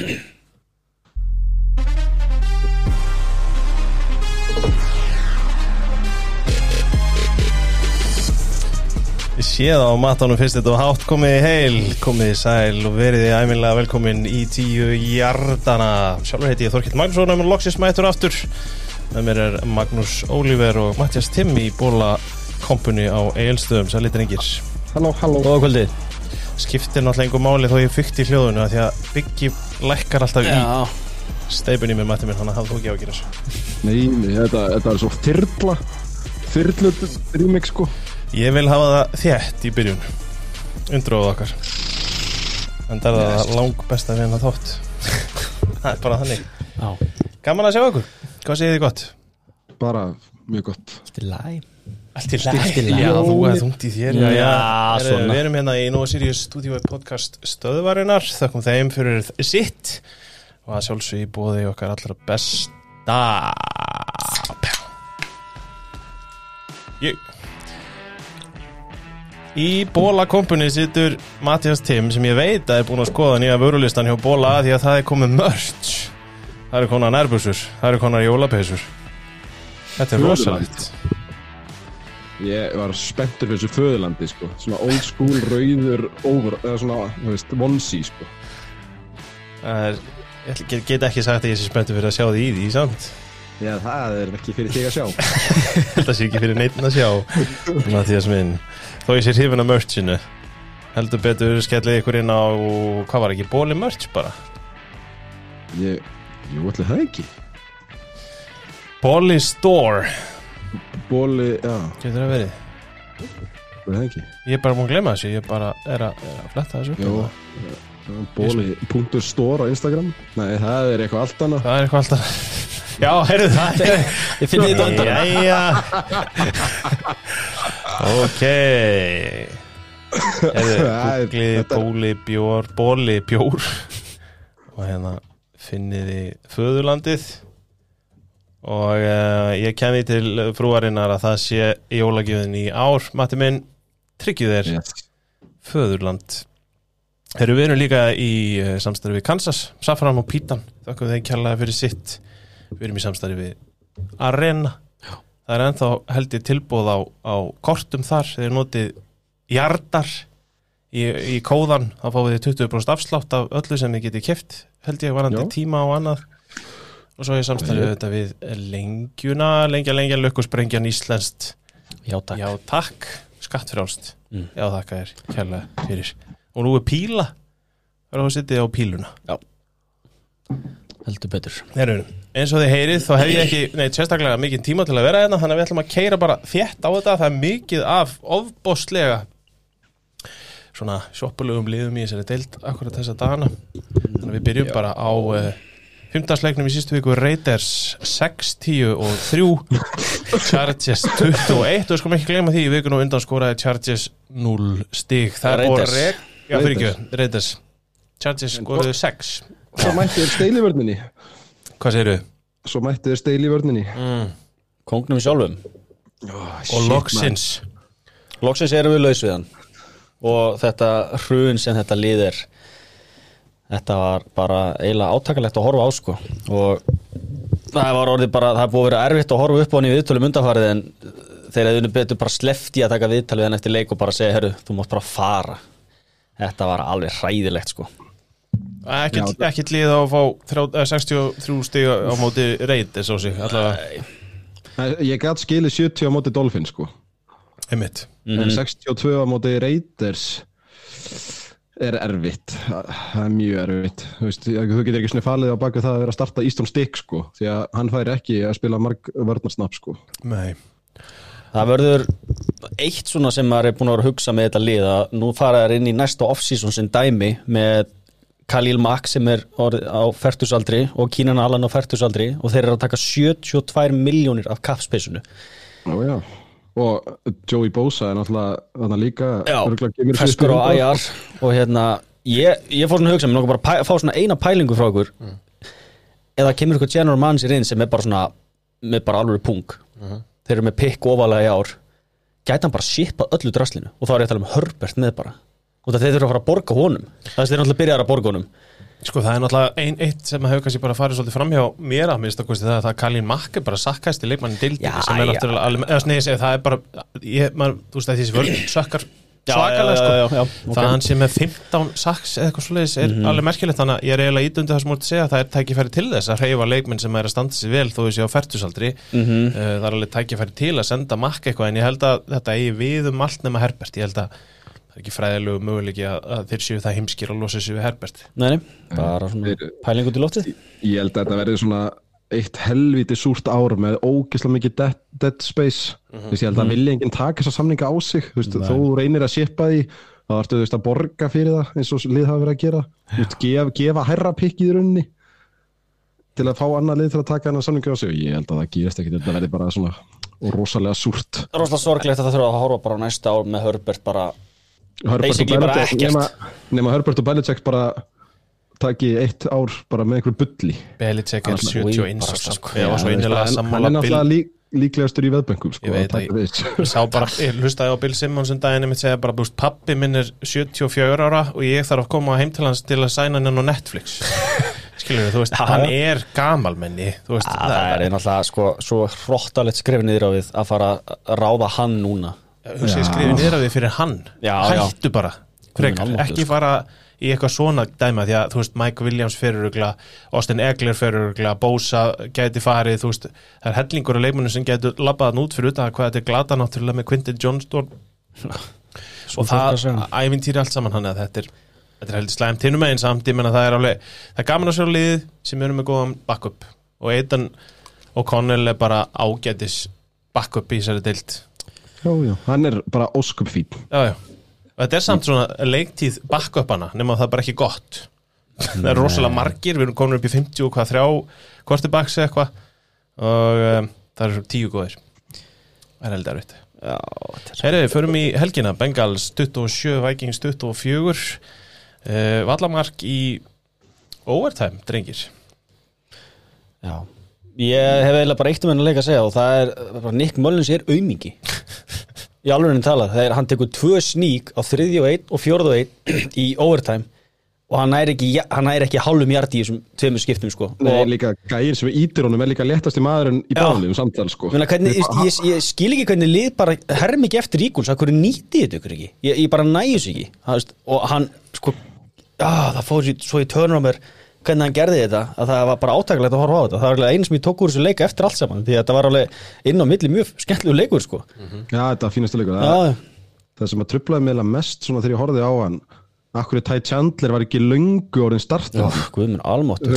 Ég sé það á matanum fyrst þetta og hátt komið í heil, komið í sæl og verið í æminlega velkomin í tíu hjartana. Sjálfur heiti ég Þorkill Magnússon og mér loksist mættur aftur. Með mér er Magnús Ólífer og Mattias Timm í bóla kompuni á Egilstöðum, sæli drengir. Halló, halló Góða kvöldið Skiptir náttúrulega einhver máli þó ég fykt í hljóðunu af því að byggi lækkar alltaf í steipinni með Matti minn, þannig að hafðu þú ekki á að gera þessu. Nei, nei, þetta, þetta er svo þyrla Þyrlu remix sko. Ég vil hafa það þétt í byrjun. Undróðu okkar. En það er það lang besta við hennar þátt Það er bara þannig. Já. Gaman að sjá okkur Hvað segir þið gott? Bara mjög gott Allt í læg þú er þungt í þér. Já, já. Við erum hérna í Nova Sirius Studio podcast stöðvarinnar. Þakkum þeim fyrir sitt Og að sjálfsög í bóði okkar allra besta. Ég Í Bóla kompuni situr Mattias Timm sem ég veit að er búin að skoða nýja vörulistan hjá Bóla því að það er komið mörgt Það eru konar nærbúsur, það eru konar jólapeysur. Þetta er rosalegt Ég var spenntur fyrir þessu föðurlandi sko. Svona old school rauður over Eða svona, þú veist, onesie sko. Það er, ég ætla- get, get ekki sagt að ég sé spenntur fyrir að sjá því í því, samt. Já, það er ekki fyrir þig að sjá. Þetta sé ekki fyrir neitt að sjá Mattias minn. Þó ég sé hrifin af merchinu. Heldur betur skellið ykkur inn á Hvað var ekki, bóli merch bara? Ég, jú, ætli það ekki. Bóli store Bóli, já, Getur það verið? Ætli það ekki? Ég er bara múin að glemma þessu, ég bara er að, er að fletta þessu. Hérna. bóli.store store á Instagram. Nei, það er eitthvað allt annað. Það er eitthvað alltaf Já, heyrðu. Það Ég finn því þetta undan Jæja. Ok. Heyrðu, er- er- bóli bjór Bóli bjór. Og hérna finniði föðurlandið Og uh, ég kemi til frúarinnar að það sé jólagjöfin í ár. Matti minn, tryggjið þér yes. Föðurland. Herru, við erum líka í uh, samstarfi við Kansas, Safran og Pítan. Þakkum þeim kjallaði fyrir sitt. Við erum í samstarfi við Arena. Já. Það er ennþá held ég tilbúð á, á kortum þar. Þeir notið jardar í, í kóðan. Þá fáið þið 20% afslátt af öllu sem þið getið keft Held ég varandi tíma og annað Og svo er samstarfi Já. þetta við lengjuna Lengja, lengja, lökkusprengjan íslenskt Já, takk. Já, takk, skattfrjálst. Mm. Já, þakka þér, kærlega fyrir. Og nú er píla. Það er að sittið á píluna. Heldur betur. Heru, Eins og þið heyrið, þá hef ég ekki neitt sérstaklega mikið tíma til að vera hérna Þannig að við ætlum að keira bara þétt á þetta. Það er mikið af ofbóstlega Svona sjoppulegum liðum í þessari deild Akkurat þessa dagana. Þannig að við byrjum bara á uh, Fymtarsleiknum í sístu viku Raiders 6, 10 og 3 Chargers 21 og skulum ekki gleyma því í vikun og undan skoraði Chargers 0 stig. Það er rek Já, fyrir Raiders. ekki, Raiders. Chargers skoraði 6 Svo mætti þér steil í vörninni. Hvað segirðu? Svo mætti þér steil í vörninni. Mm. Kongnum sjálfum. Og loksins. Loksins erum við laus við hann. Og þetta hrun sem þetta lið er Þetta var bara eiginlega átakalegt að horfa á sko. Og það var orðið bara Það búið að vera erfitt að horfa upp á hann í viðtölum undanfarið En þeir hefðu betur bara slefti að taka viðtalið en eftir leik og bara segja Herru, þú mátt bara fara. Þetta var alveg hræðilegt sko. Lið á að fá þrjá- eh, 63 stig á móti Raiders á sig allavega. Ég gæt skilið 70 á móti Dolphin sko. Einmitt. En 62 á móti Raiders er erfitt. Það er mjög erfitt. Þú, veist, þú getur ekki svona falið á baka það að vera að starta Easton Stick sko, því að hann færi ekki að spila marg vörnarsnapp sko. Nei. Það verður eitt svona sem maður er búin að hugsa með þetta lið að nú fara þær inn í næsta off-season sem dæmi með Khalil Mack sem er á færtusaldri og Kínan Allan á færtusaldri og þeir eru að taka 72 miljónir af kappspesunu Já, já. Og Joey Bosa er náttúrulega þarna líka Já, feskur umferð. IR og hérna, ég, ég fór svona að hugsa mér langar bara að fá svona eina pælingu frá okkur. Eða kemur eitthvað general manager inn sem er bara svona með bara alveg pung þeir eru með pikk ofalega í ár. Gæti hann bara shipað öllu draslinu? Og þá er ég að tala um Herbert með bara. Og það þeir þurfa að fara að borga honum. Það er þeir náttúrulega byrjar að borga honum Sko það er náttúrulega ein, eitt sem hefur kannski bara farið svolítið framhjá mér að mista kosti það að það Kalín Makk er bara sakkæsti leikmann í Já, dildinni sem er náttúrulega alveg, eða snegið segja það er bara, ég, man, þú veist að þessi vörn sökkar svakalega já, sko. já, já, já, það að hann sé með 15 saks eða eitthvað svoleiðis er alveg merkilegt þannig að ég er eiginlega ídundi það sem múlið að segja að það er tækifæri til þess að hreyfa leikmenn sem er að standa sér vel þó þessi á færtusaldri Mhm. uh, það er alveg tækifæri til að senda Makk eitthvað en ég held að þetta eigi við um allt nema Herbert. Ég held að það er ekki fræðilegu möguleiki að, að þeir séu það heimskir að losa sér við Herbert. Nei, nei, bara svona Þeir- pæling út í loftið. Ég held að þetta verði svona eitt helviti súrt ár með ógeðslega mikið dead, dead space. Mhm. Þú veist, ég held að vilja enginn taka þessa samninga á sig. Veist, þó þú reynir að shipa því þá ertu þú veist, að borga fyrir það eins og lið hafa verið að gera. Þú veist, gef, gefa herra pikk í runni til að fá annað lið til að taka hennar samninga á sig. Ég held að það gerist ekki, þetta verði bara svona rosalega súrt. Róslega sorglegt að það þurfa að horfa bara á næsta ár með Herbert bara og Basically bara ekkert. nema, nema Herbert og Belichick bara taki eitt ár bara með einhver bulli. Belichick er Annars- 71 Oj, bara árs, sko. sko. ég var svo innilega hann, hann sammála er náttúrulega lík, líklegastur í veðböngum sko, Ég veit að ég sá bara, ég hlustaði á Bill Simmons um daginn mitt segja bara, búst, pappi minn er 74 ára og ég þarf að koma heim til hans til að sæna hann á Netflix. Skilur við, þú veist, hann er gamalmenni þú veist, að það er náttúrulega sko, svo á við að fara að ráða hann núna hugsa ég skrifið niður að því fyrir hann. Já, já. hættu bara, frekar, Guð minn almáttugur, ekki fara í eitthvað svona dæma því að þú veist Mike Williams fyrirugla, Austin Egler fyrirugla, Bosa gæti farið þú veist, það er hellingur af leikmunum sem gæti labbaðan út fyrir utan að hvað þetta er glata náttúrulega með Quinton Johnston. Og það ævintýri allt saman hann að þetta er þetta er heldur slæmt hinnum einn samt ég menna það er alveg, það er gaman að sjá liðið sem eru með góðan backup. Og Eitan og Connell er bara ágætis backup í þessari deild já, já, hann er bara óskup fín Já, já. Og þetta er samt svona leiktíð backupana, nema það er bara ekki gott. það er rosalega margir, við erum komin upp í 50 og hvað þrjá kortibaks eða eitthvað og um, það er svo tíu góðir. Það er heldur er Herriði, förum í helgina, Bengals 27, Vikings 24, uh, Vallamark í overtime, drengir. Já Ég hef eiginlega bara eitt um henni leik að segja og það er bara Nick Mullins er aumingi. Í alveg henni talað þegar hann tekur tvö sník á þriðju og einn og fjórðu og einn í overtime og hann næri ekki, ekki hálfum hjarti í þessum tveimur skiptum sko. Nei, og líka gæinn sem er ítir honum er líka léttasti maðurinn í Já. báðum samtal sko. Meina, hvernig, ég, ég, ég skil ekki hvernig lið bara herm ekki eftir íguls, að hverju nýtti þetta ykkur ekki? Ég, ég bara næjus ekki. Það veist, og hann sko á, það fór sér svo í törnur á mér hvernig hann gerði þetta, að það var bara átakalegt að horfa á þetta. Það var alveg einu sem ég tók úr þessu leika eftir allt saman því að þetta var alveg inn á milli mjög skemmtlegu leikur sko. Já, þetta er fínastu leikur. Það, það sem að trublaði meðla mest svona þegar ég horfði á hann Akkur Ty Chandler var ekki löngu orðin starta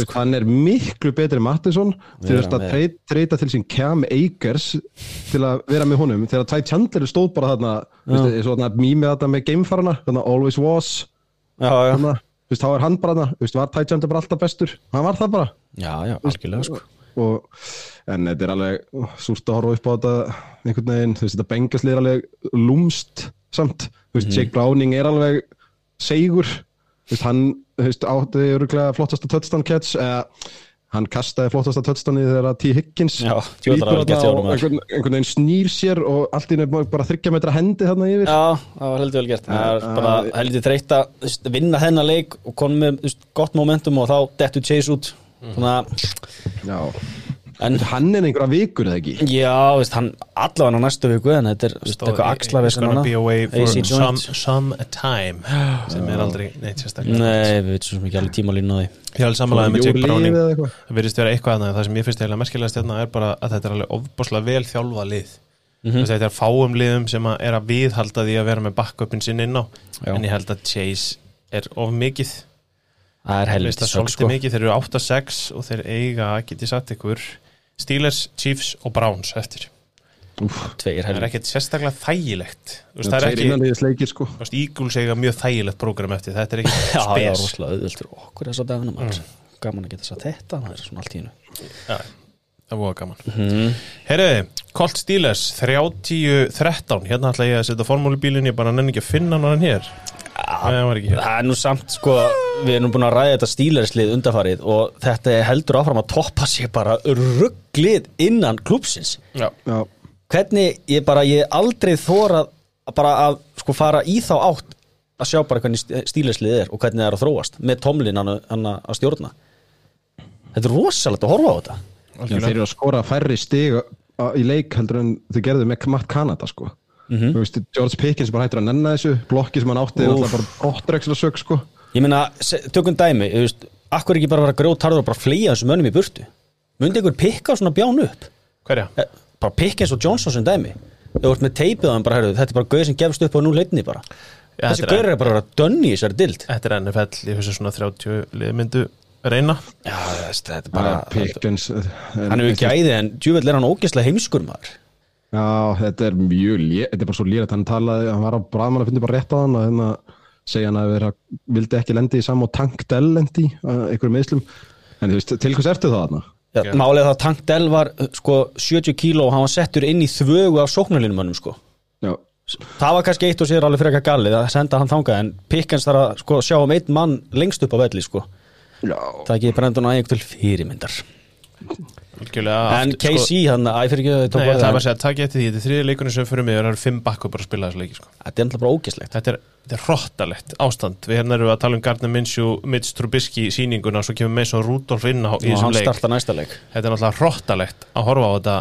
sko. hann er miklu betri en Mattisson til að treyta, til sín Cam Akers til að vera með honum þegar Ty Chandler stóð bara þarna mýmið þarna með gamefarana always was. Já, já, þarna, þú veist, þá er hann bara þarna þú veist, var Chandler bara alltaf bestur? Hann var það bara. Já, já, algjörlega sko. og, en þetta er alveg súrt að horfa upp á þetta einhvern veginn, þú veist, þetta bengaslið er alveg lúmst samt, þú veist, Jake Browning er alveg segur. Þú veist, hann, þú veist, átti öruglega flottasta touchdown catch, eða hann kastaði flottasta touchdowni þegar að T. Higgins Já, og einhvern, einhvern veginn snýr sér og allt í nefnum bara þryggja metra hendi þarna yfir. Já, það var heldur vel gert. Það er bara heldur þreytt að vinna þennan leik og konum með gott momentum og þá dettu chase út. Svona, Já. En hann er einhverja vikur eða ekki? Já, veist, hann allavega á næstu viku en þetta er veist, eitthvað axlavis It's gonna be away for some, some time sem er aldrei neitt sérstaklega Nei, við veitum svo ekki alveg tíma línu á því. Ég er alveg samanlega með Jake Browning. eða eitthvað? Það virðist vera eitthvað annað en það sem ég finnst eiginlega merkilegast hérna er bara að þetta er alveg ofbáslega vel þjálfa lið. Mhm. mm Þetta er fáum liðum sem að er að viðhalda því að vera með backupin sinn inn á. Já. en ég held að Chase er of mikið. Það er það sög svolítið sko. mikið, þeir eru 8-6 og þeir eiga, get ég sagt ykkur Steelers, Chiefs og Browns eftir. Tveir Það er ekkert sérstaklega þægilegt. Veist, Það er ekki, sko. Eagles eiga mjög þægilegt prógram eftir. Þetta er ekki Já, það er spes. rosalega auðvöld fyrir okkur þess að dagana Mm. Gaman að geta satt þetta, það er svona allt í hennu Já, það voru gaman. Mhm. Herriði, Colt Steelers 30-13, hérna ætla ég að setja formúlubílinn, ég bara nenni ekki að finna hann hér það var ekki hér. Það er nú samt sko, við erum búin að ræða þetta stílarslið undarfarið og þetta er heldur áfram að toppa sig bara rugglið innan klúpsins Já, Já, hvernig ég bara, ég aldrei þórað að bara að sko fara í þá átt að sjá bara hvernig stíleslið er og hvernig það er að þróast með Tomlin hann, hann að stjórna. Þetta er rosalegt að horfa á þetta. Já, þeir eru að skora færri stig í leik heldur en þau gerðu með Matt Canada sko. Þú veist, George Pickens bara hættur að nenna þessu. Blokki sem hann átti er alltaf bara brottreksla sög sko. ég meina, se- tökum dæmi veist, akkur ekki bara vera grjótarður og bara fleia þessum mönnum í burtu? Myndi ykkur pikka svona bján upp? Hverja? Eh, bara Pickens og Johnson sem dæmi. Þú ert með teipið á þeim bara, herru, þetta er bara gauð sem gefst upp á nú leitni bara. Já, þessi þetta er- er bara að vera dönni í þessari dild Þetta er NFL, ég finnst svona 30 liðmyndu reyna. Já, þetta er bara Pickens eh, hann hefur ekki æði en djúvel er hann ógeðslega heimskur maður Já, þetta er mjög lé, þetta er bara svo lýrætt hann talaði, hann var á bræðmann að finna bara rétt á hann að hérna segja hann að vera, vildi ekki lendi í sam og Tank Dell lendi í einhverjum meðslum en þú veist, til hvers ertu það þarna? Já, Já. Málið er það að Tank Dell var uh, sko, 70 kíló og hann var settur inn í þvögu af sóknarlinumönnum sko. Já, Það var kannski eitt og sér alveg fyrir eitthvað galið að senda hann þangað en Pickens þarf að sko, sjá um einn mann lengst upp á velli sko. já, Það ekki Brendon Ayuk til fyrirmyndar Algjörlega En KC hann, æ fyrir ekki að það. bara að segja, takk ég eftir því, þetta er þriði leikunum sem fyrir mig það eru fimm bakku bara að spila þessu leiki sko. Þetta er alltaf bara ógeðslegt. Þetta, er, þetta er hrottalegt ástand. Við hérna erum við að tala um Gardner Minshew Mitch Trubisky sýninguna og svo kemur Mason Rudolph inn á, í og þessum hann leik. starta næsta leik. Þetta er náttúrulega hrottalegt að horfa á þetta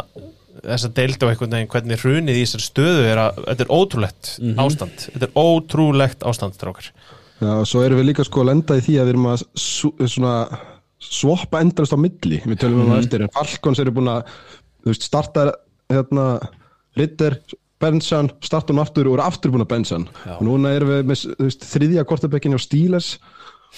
þess að deilda á einhvern veginn hvernig hrunið í þessari stöðu er að þetta er ótrúlegt ástand. Þetta er ótrúlegt ástand já, svo erum við líka sko að lenda í því að við erum að svona swappa endalist á milli, við tölum um það eftir en Falcons eru búin að veist, starta hérna Ritter, bensan, starta um aftur og eru aftur búin að bensan og núna erum við með veist, þriðja kortabekkin á Steelers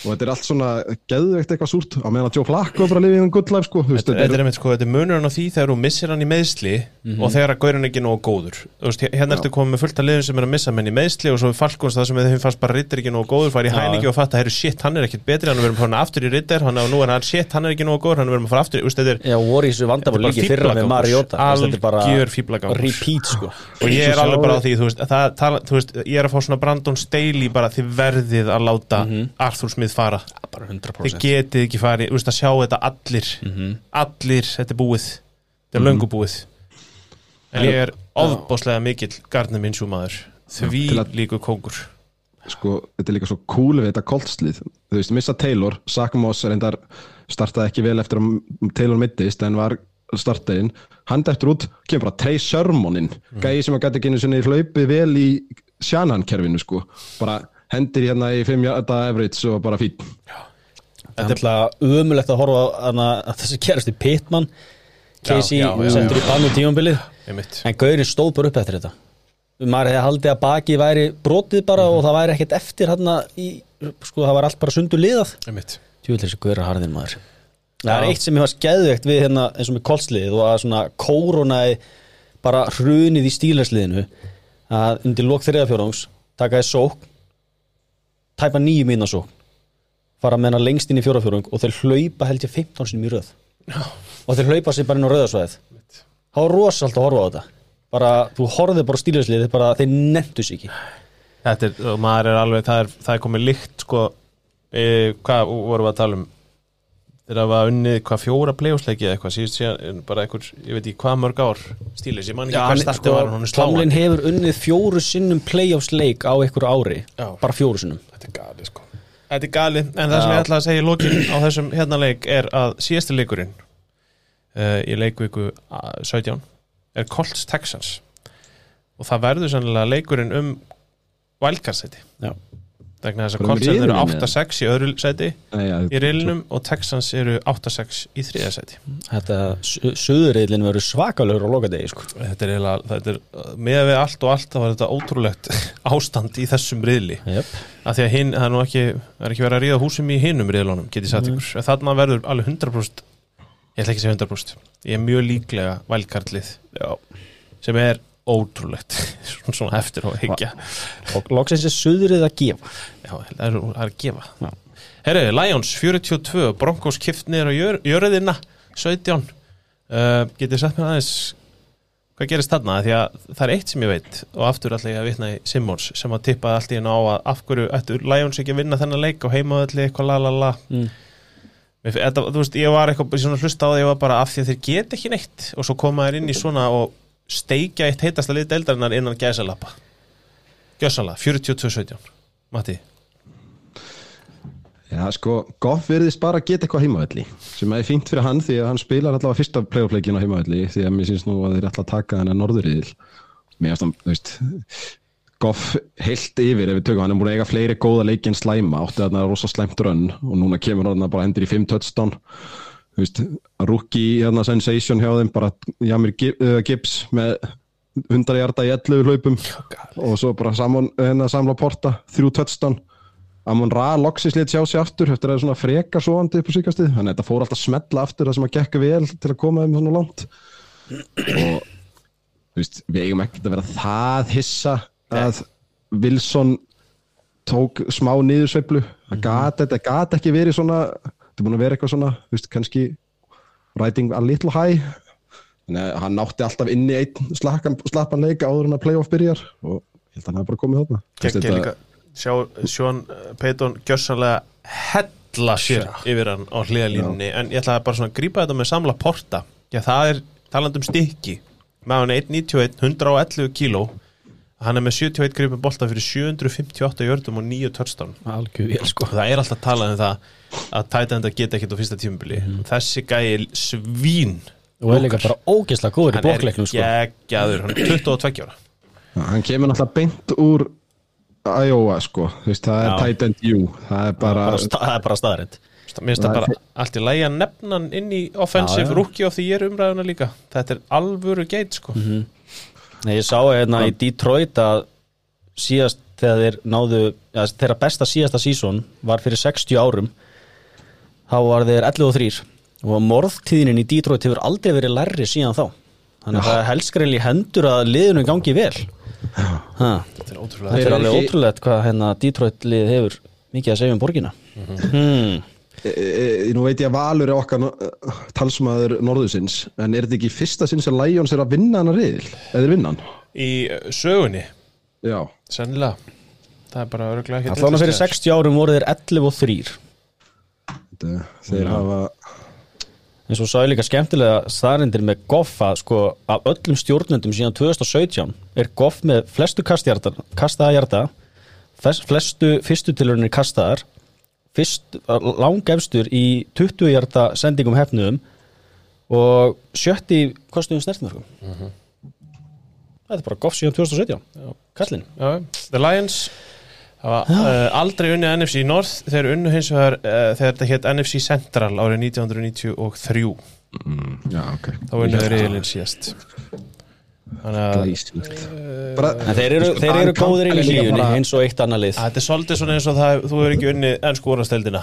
og þetta er allt svona geðveikt eitthvað súrt á meðan að Joe Flacco er bara að lifa í hann good life sko, þú veist, þetta, þetta er einmitt sko, þetta er munurinn á því þegar þú missir hann í meðsli og þegar að gaurin ekki nógu góður. Veist, hérna ertu komið með fullt af liðum sem er að missa menn í meðsli og svo er Falkons það sem þeim fannst bara rittir ekki nógu góður fara í hæningi og fatta, herru shit, hann er ekkit betri hann er verið að fara aftur í rittir, hann er nú er hann shit, hann er ekki nógu góður, hann er verið að fara aftur. Veist, þetta er Já, þessu vandabóli líki fyrra með Mariota. Algjör fíflagangur. repeat sko. Og ég er alveg bara á því þú veist, það, tala, þú veist, ég er að fá svona Brandon Staley bara þið verðið að láta Arthur Smith fara. Bara þið 100% getið ekki farið, þú veist að sjá þetta allir. Allir, þetta er búið. Þetta er löngu búið. En ég er ofbáslega mikill Gardner Minshew maður því að- líku kóngur. Sko, þetta er líka svo cool við þetta koltslið. Þú veist, missa Taylor, Zach Moss reyndar startaði ekki vel eftir að Taylor mittist en var startaðinn hann dættur út, kemur bara Trey Sermonin. Gæði sem að gæti ekki einu sinni hlaupið vel í Shannon-kerfinu sko. Bara hendir hérna í 5 hjarta average og bara fín. Þetta er alltaf ömulegt að horfa á hana, að þessi gerast í Pittman Casey sendur í bannu tímambilið einmitt. en Gaurin stóð bara upp eftir þetta. Maður hefði haldið að baki væri brotið bara og það væri ekkert eftir hann í, sko það var allt bara sundur liðað. Tjóðlega þessi Gaurin harðin maður. Það Já. er eitt sem ég var skeðvegt við hérna eins og með kolsliðið og að svona kórónaði bara hrunið í stílarsliðinu að undir lók þriðafjórðungs taka þess sók tæpa nýju mína sók fara með hana lengst inn í fjórafjórðung og þeir hlaupa held ég 15 sinni í röð. Já. og þeir hlaupa sér bara inn á röðasvæðið það var rosalt að horfa á þetta. Bara, þú horfið bara á stílarsliðið bara þeir nefndu sig ekki. Þetta er, og maður er alveg það er, það er komið líkt sko. E, hvað vorum við að tala um þegar það var unnið hvað fjóra playoffsleiki eða eitthvað? Síðust síðan bara einhver, ég veit ekki hvað mörg ár stílis, ég man ekki hvað startið var en hún er Tomlin hefur unnið fjóru sinnum playoffs leik á einhverju ári Já. bara fjóru sinnum. Þetta er gali sko. Þetta er gali, en það sem Já. ég ætla að segja í lokin á þessum hérna leik er að síðasti leikurinn uh, í leikviku uh, 17 er Colts Texans. Og það verður sannlega leikurinn um wildcard-seti Já. Vegna þess að Bara um Colts eru riðilinn, eða? 8-6 í öðru seti ja, í riðlinum og Texans eru 8-6 í þriða seti Þetta söðurreilin verður svakalögur á lokadegi sko. þetta er eiginlega, þetta er uh, með við allt og allt þá var þetta ótrúlegt ástand í þessum riðli yep. að því að hinn, það er nú ekki er ekki verið að ríða húsum í hinnum riðlunum get ég sagt ykkur, en þarna verður alveg 100% ég ætla ekki að segja 100% ég er mjög líklega vælkarlið sem er ótrúlegt. Svona, eftir og higgja og loksins er söðurrið að gefa. Já, það er, það er að gefa. Já. herru, Lions 42, Broncos kift niður á jör, jörðina 17 uh, getið sagt mér aðeins hvað gerist þarna, því að það er eitt sem ég veit og aftur alltaf ég að vitna í Simmons sem að tippaði allt í hennu á að af hverju ættu Lions ekki að vinna þennan leik og heimaðalli eitthvað la la la. Mm. Þetta, þú veist, ég var eitthvað svona hlusta á því ég var bara af því að þeir get ekki neitt og svo koma þeir inn í svona og steikja eitt heitasta lið deildarinnar innan gæsalappa. Gjössalega, 42-17 Matti? Já, sko, Goff verðist bara að geta eitthvað heimavelli sem er fínt fyrir hann því að hann spilar allavega fyrsta playoff-leikin á heimavelli því að mér syns nú að þeir að taka hennar norðurriðil. Mér finnst hann, þú veist Goff heilt yfir ef við tökum hann er búin að eiga fleiri góða leiki en slæma átti þarna rosa slæmt rönn og núna kemur hann bara endur í 5 touchdown rookie hérna sensation hjá þeim bara Jamir uh, Gibbs með 100 hjarta í 11 hlaupum. Og svo bara saman, hérna, samla porta þrjú touchdown. Amon Ra loksins lit sjá sig aftur eftir að það er svona freka svoandi upp á síkastið þannig að þetta fór alltaf smetla aftur það sem að gekk vel til að koma þeim svona langt. Og veist, við eigum ekkert að vera það hissa að Wilson tók smá niðursveiflu. Það gat, þetta gat ekki verið svona þetta er búin að vera eitthvað svona þú veist, kannski riding a little high. Þannig að hann nátti alltaf inn í einn slappan, slappan leik áður en að playoff byrjar og ég held að hann hafi bara komið þarna. Þetta- líka. Sjá, Sjón Peiton gjössanlega hella sér yfir hann á hliðalínunni en ég ætla bara svona að grípa þetta með samla porta. Já, það er talandi um stykki. Með hann er 191, 111 kíló. Hann er með 71 gripin bolta fyrir 758 jördum og 9 touchdown. Algjör vel sko. Það er alltaf talað um það að tæta enda geta ekkert á fyrsta tímubili þessi gæi svín. Og er líka bara ógeðslega góður í hann er sko. geggjaður, hann er 22 ára. Já, hann kemur náttúrulega beint úr Iowa sko, þú veist, það er Já. tight end you, það er bara, bara, sta- það er bara staðarind Mér finnst það bara allt í lægi að nefna hann inn í offensive rookie of the year umræðuna líka. Þetta er alvöru geit sko. Nei, ég sá hérna í Detroit að síðast þegar þeir náðu ja, þeirra besta síðasta sísón var fyrir 60 árum þá var þeir 11 og 3 og morðtíðinin í Detroit hefur aldrei verið lærri síðan þá. Þannig að það er helskreil í hendur að liðinu gangi vel. Ha, Þetta er þetta er alveg ótrúlegt hvað hérna Detroit lið hefur mikið að segja um borgina. Hmm. e, e, nú veit ég að Valur er okkar uh, talsmaður norðusins, en er þetta ekki fyrsta sinn sem Lions er að vinna hann að riðil, eða vinna hann? Í sögunni, Já, sennilega. Það er bara örgulega ekki Allan fyrir 60 árum voru þeir 11 og 3 þetta, þeir hafa, eins og sagði líka skemmtilega staðrindir með Goff að sko af öllum stjórnendum síðan 2017 er Goff með flestu kastjarta, kastaða hjarta flest- flestu fyrstu tilhörunir kastaðar fyrst, langefstur í 20 hjarta sendingum hefnuðum og sjötti í kostuðum snertmörgum þetta er bara Goff síðan 2017 kallinn. Já, The Lions hafa uh, aldrei unni NFC North þeir unnu hins vegar uh, þegar þetta hétt NFC Central árið 1993 já, ok. þá unnu þeir riðilinn síðast. Þannig að en þeir eru, þeir eru góðir inn í hlífunni eins og eitt annað lið. Þetta er svolítið svona eins og það þú hefur ekki unni ennsku orðasteldina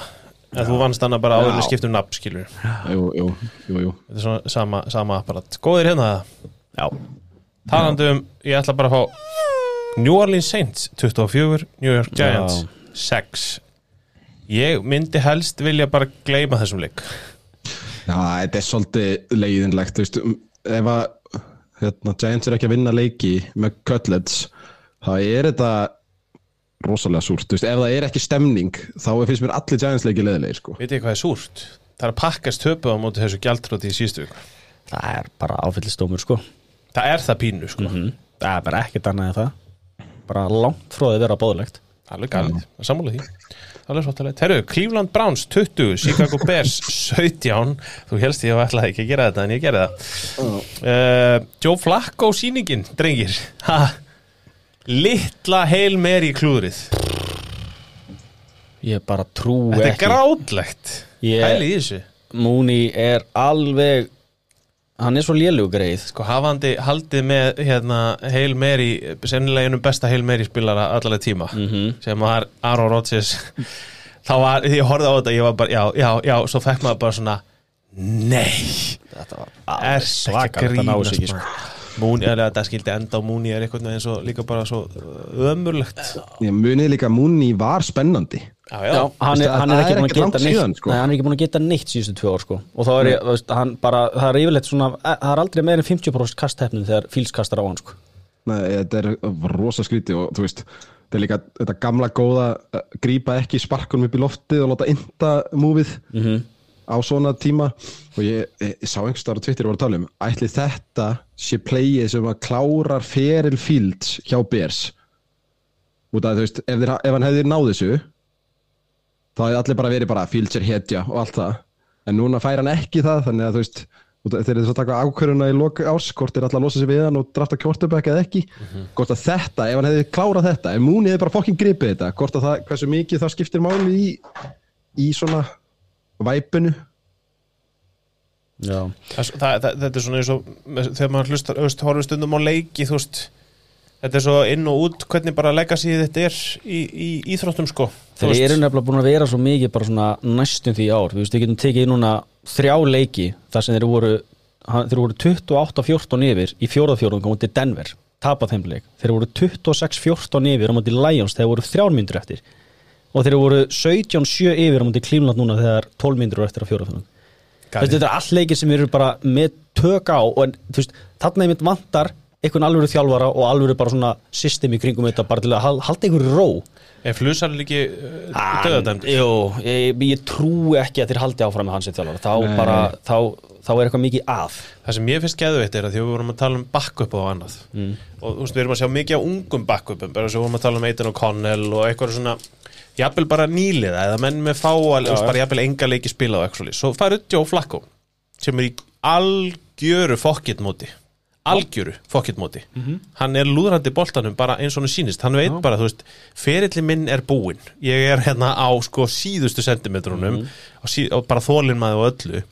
en þú vannst hana bara áður Já. skiptum nafn skilur jú, jú, jú, jú. þetta er svona sama, sama apparat. Góðir hérna. Já, talandi um, ég ætla bara að fá New Orleans Saints 24, New York Giants 6 ég myndi helst vilja bara gleyma þessum leik. Já, þetta er svolítið leiðinlegt, þú veist, ef að hérna, Giants er ekki að vinna leiki með Cutlets, þá er þetta rosalega súrt, þú veist, ef það er ekki stemning, þá finnst mér allir Giants leiki leiðilegir, sko. veit ég hvað er súrt? Það er að pakkast töpu á móti þessu gjaldtróti í síðustu viku. Það er bara áfyllistómur sko. Það er það pínu sko. Það er bara ekkert annað en það bara langt frá því að vera bóðlegt alveg að sammála því. Alveg svolítið. Herru, Cleveland Browns 20 Chicago Bears 17 þú helst ég að ætlaði ekki að gera þetta en ég gerði það. Uh, Joe Flacco sýningin, drengir. Ha, litla heil meir í klúðrið. Ég bara trú þetta er ekki. grátlegt. Mooney er alveg hann er svo lélugu greið sko hafandi haldið með hérna, Hail Mary, sennilega einum besta Hail Mary spilara allavega tíma Mhm. sem var Aaron Rodgers þá var, því ég horfði á þetta ég var bara, já, já, já, svo fekk maður bara svona nei, þetta var er alveg svakalegt að ná þessu ekki sko. Múni, eða þetta skildi enda á Múni er eitthvað eins og líka bara svo ömurlegt Ég munið líka að Mooney var spennandi. Já, Já, hann, er, hann er ekki búin að geta neitt sko. nei, hann er ekki búin að geta neitt síðustu tvö ár sko. og þá er ég, veist, hann bara það er yfirleitt svona, eh, það er aldrei meir en 50% kasthefnum þegar fíls kastar á hann sko. Nei, þetta er rosa skríti og þú veist, þetta er líka þetta gamla góða uh, grípa ekki sparkunum upp í loftið og láta inta múfið Mhm. á svona tíma og ég, ég, ég sá einhvers staðar á Twitter voru að tala um, ætli þetta sé playið sem að klárar feril fields hjá Bears út af þú veist, ef, þeir, ef hann hefði náð þessu þá hefði allir bara verið bara fíltsér hetja og allt það. En núna fær hann ekki það þannig að þú veist þeir eru svo að taka ákvöruna í lok árs hvort þeir alltaf að losa sig við hann og drafta kvortubæk eða ekki. Hvort að þetta, ef hann hefði klárað þetta ef Múni hefði bara fokkin gripið þetta hvort að það, hversu mikið það skiptir máli í, í svona væpinu. Já, það, það, þetta er svona eins og þegar maður hlustar, horfum stundum á leiki þú veist, þetta er svo inn og út hvernig bara legacy þetta er í, í íþróttum sko. Þeir eru nefnilega búin að vera svo mikið bara svona næstum því ár, við veist, við getum tekið núna þrjá leiki þar sem þeir voru þeir voru 28-14 yfir í fjórðafjórðum komið til Denver, tapað þeim leik. Þeir voru 26-14 yfir á móti Lions þegar voru þrjár myndur eftir. Og þeir voru 17-7 yfir á móti Cleveland núna þegar 12 myndur eftir á fjórðafjórðum Gali. Þetta er allt leikir sem eru bara með tök á og en, veist, þarna einmitt vantar einhvern alvöru þjálfara og alvöru bara svona system í kringum þetta bara til að hal- halda einhverju ró. Er flusar líki uh, döðadæmd Jú, ég, ég trúi ekki að þeir haldi áfram með hans í þjálfara. Þá Nei. bara, þá, þá er eitthvað mikið að. Það sem ég finnst geðveitt er að því að við vorum að tala um backup og annað. Mm. og þú veist, við erum að sjá mikið á ungum backupum bara svo vorum að tala um Aidan O'Connell og eitthvað svona jafnvel bara nýliða eða menn með fá að, þú veist, bara jafnvel enga leiki spila og eitthvað svo færðu Joe Flacco sem er í algjöru fokkitmóti algjöru fokkitmóti hann er lúðrandi boltanum bara eins og hann sýnist. Hann veit bara, þú veist, ferilli minn er búinn. Ég er hérna á sko síðustu sentimetrunum og, sí, og bara þólinn maður og öllu.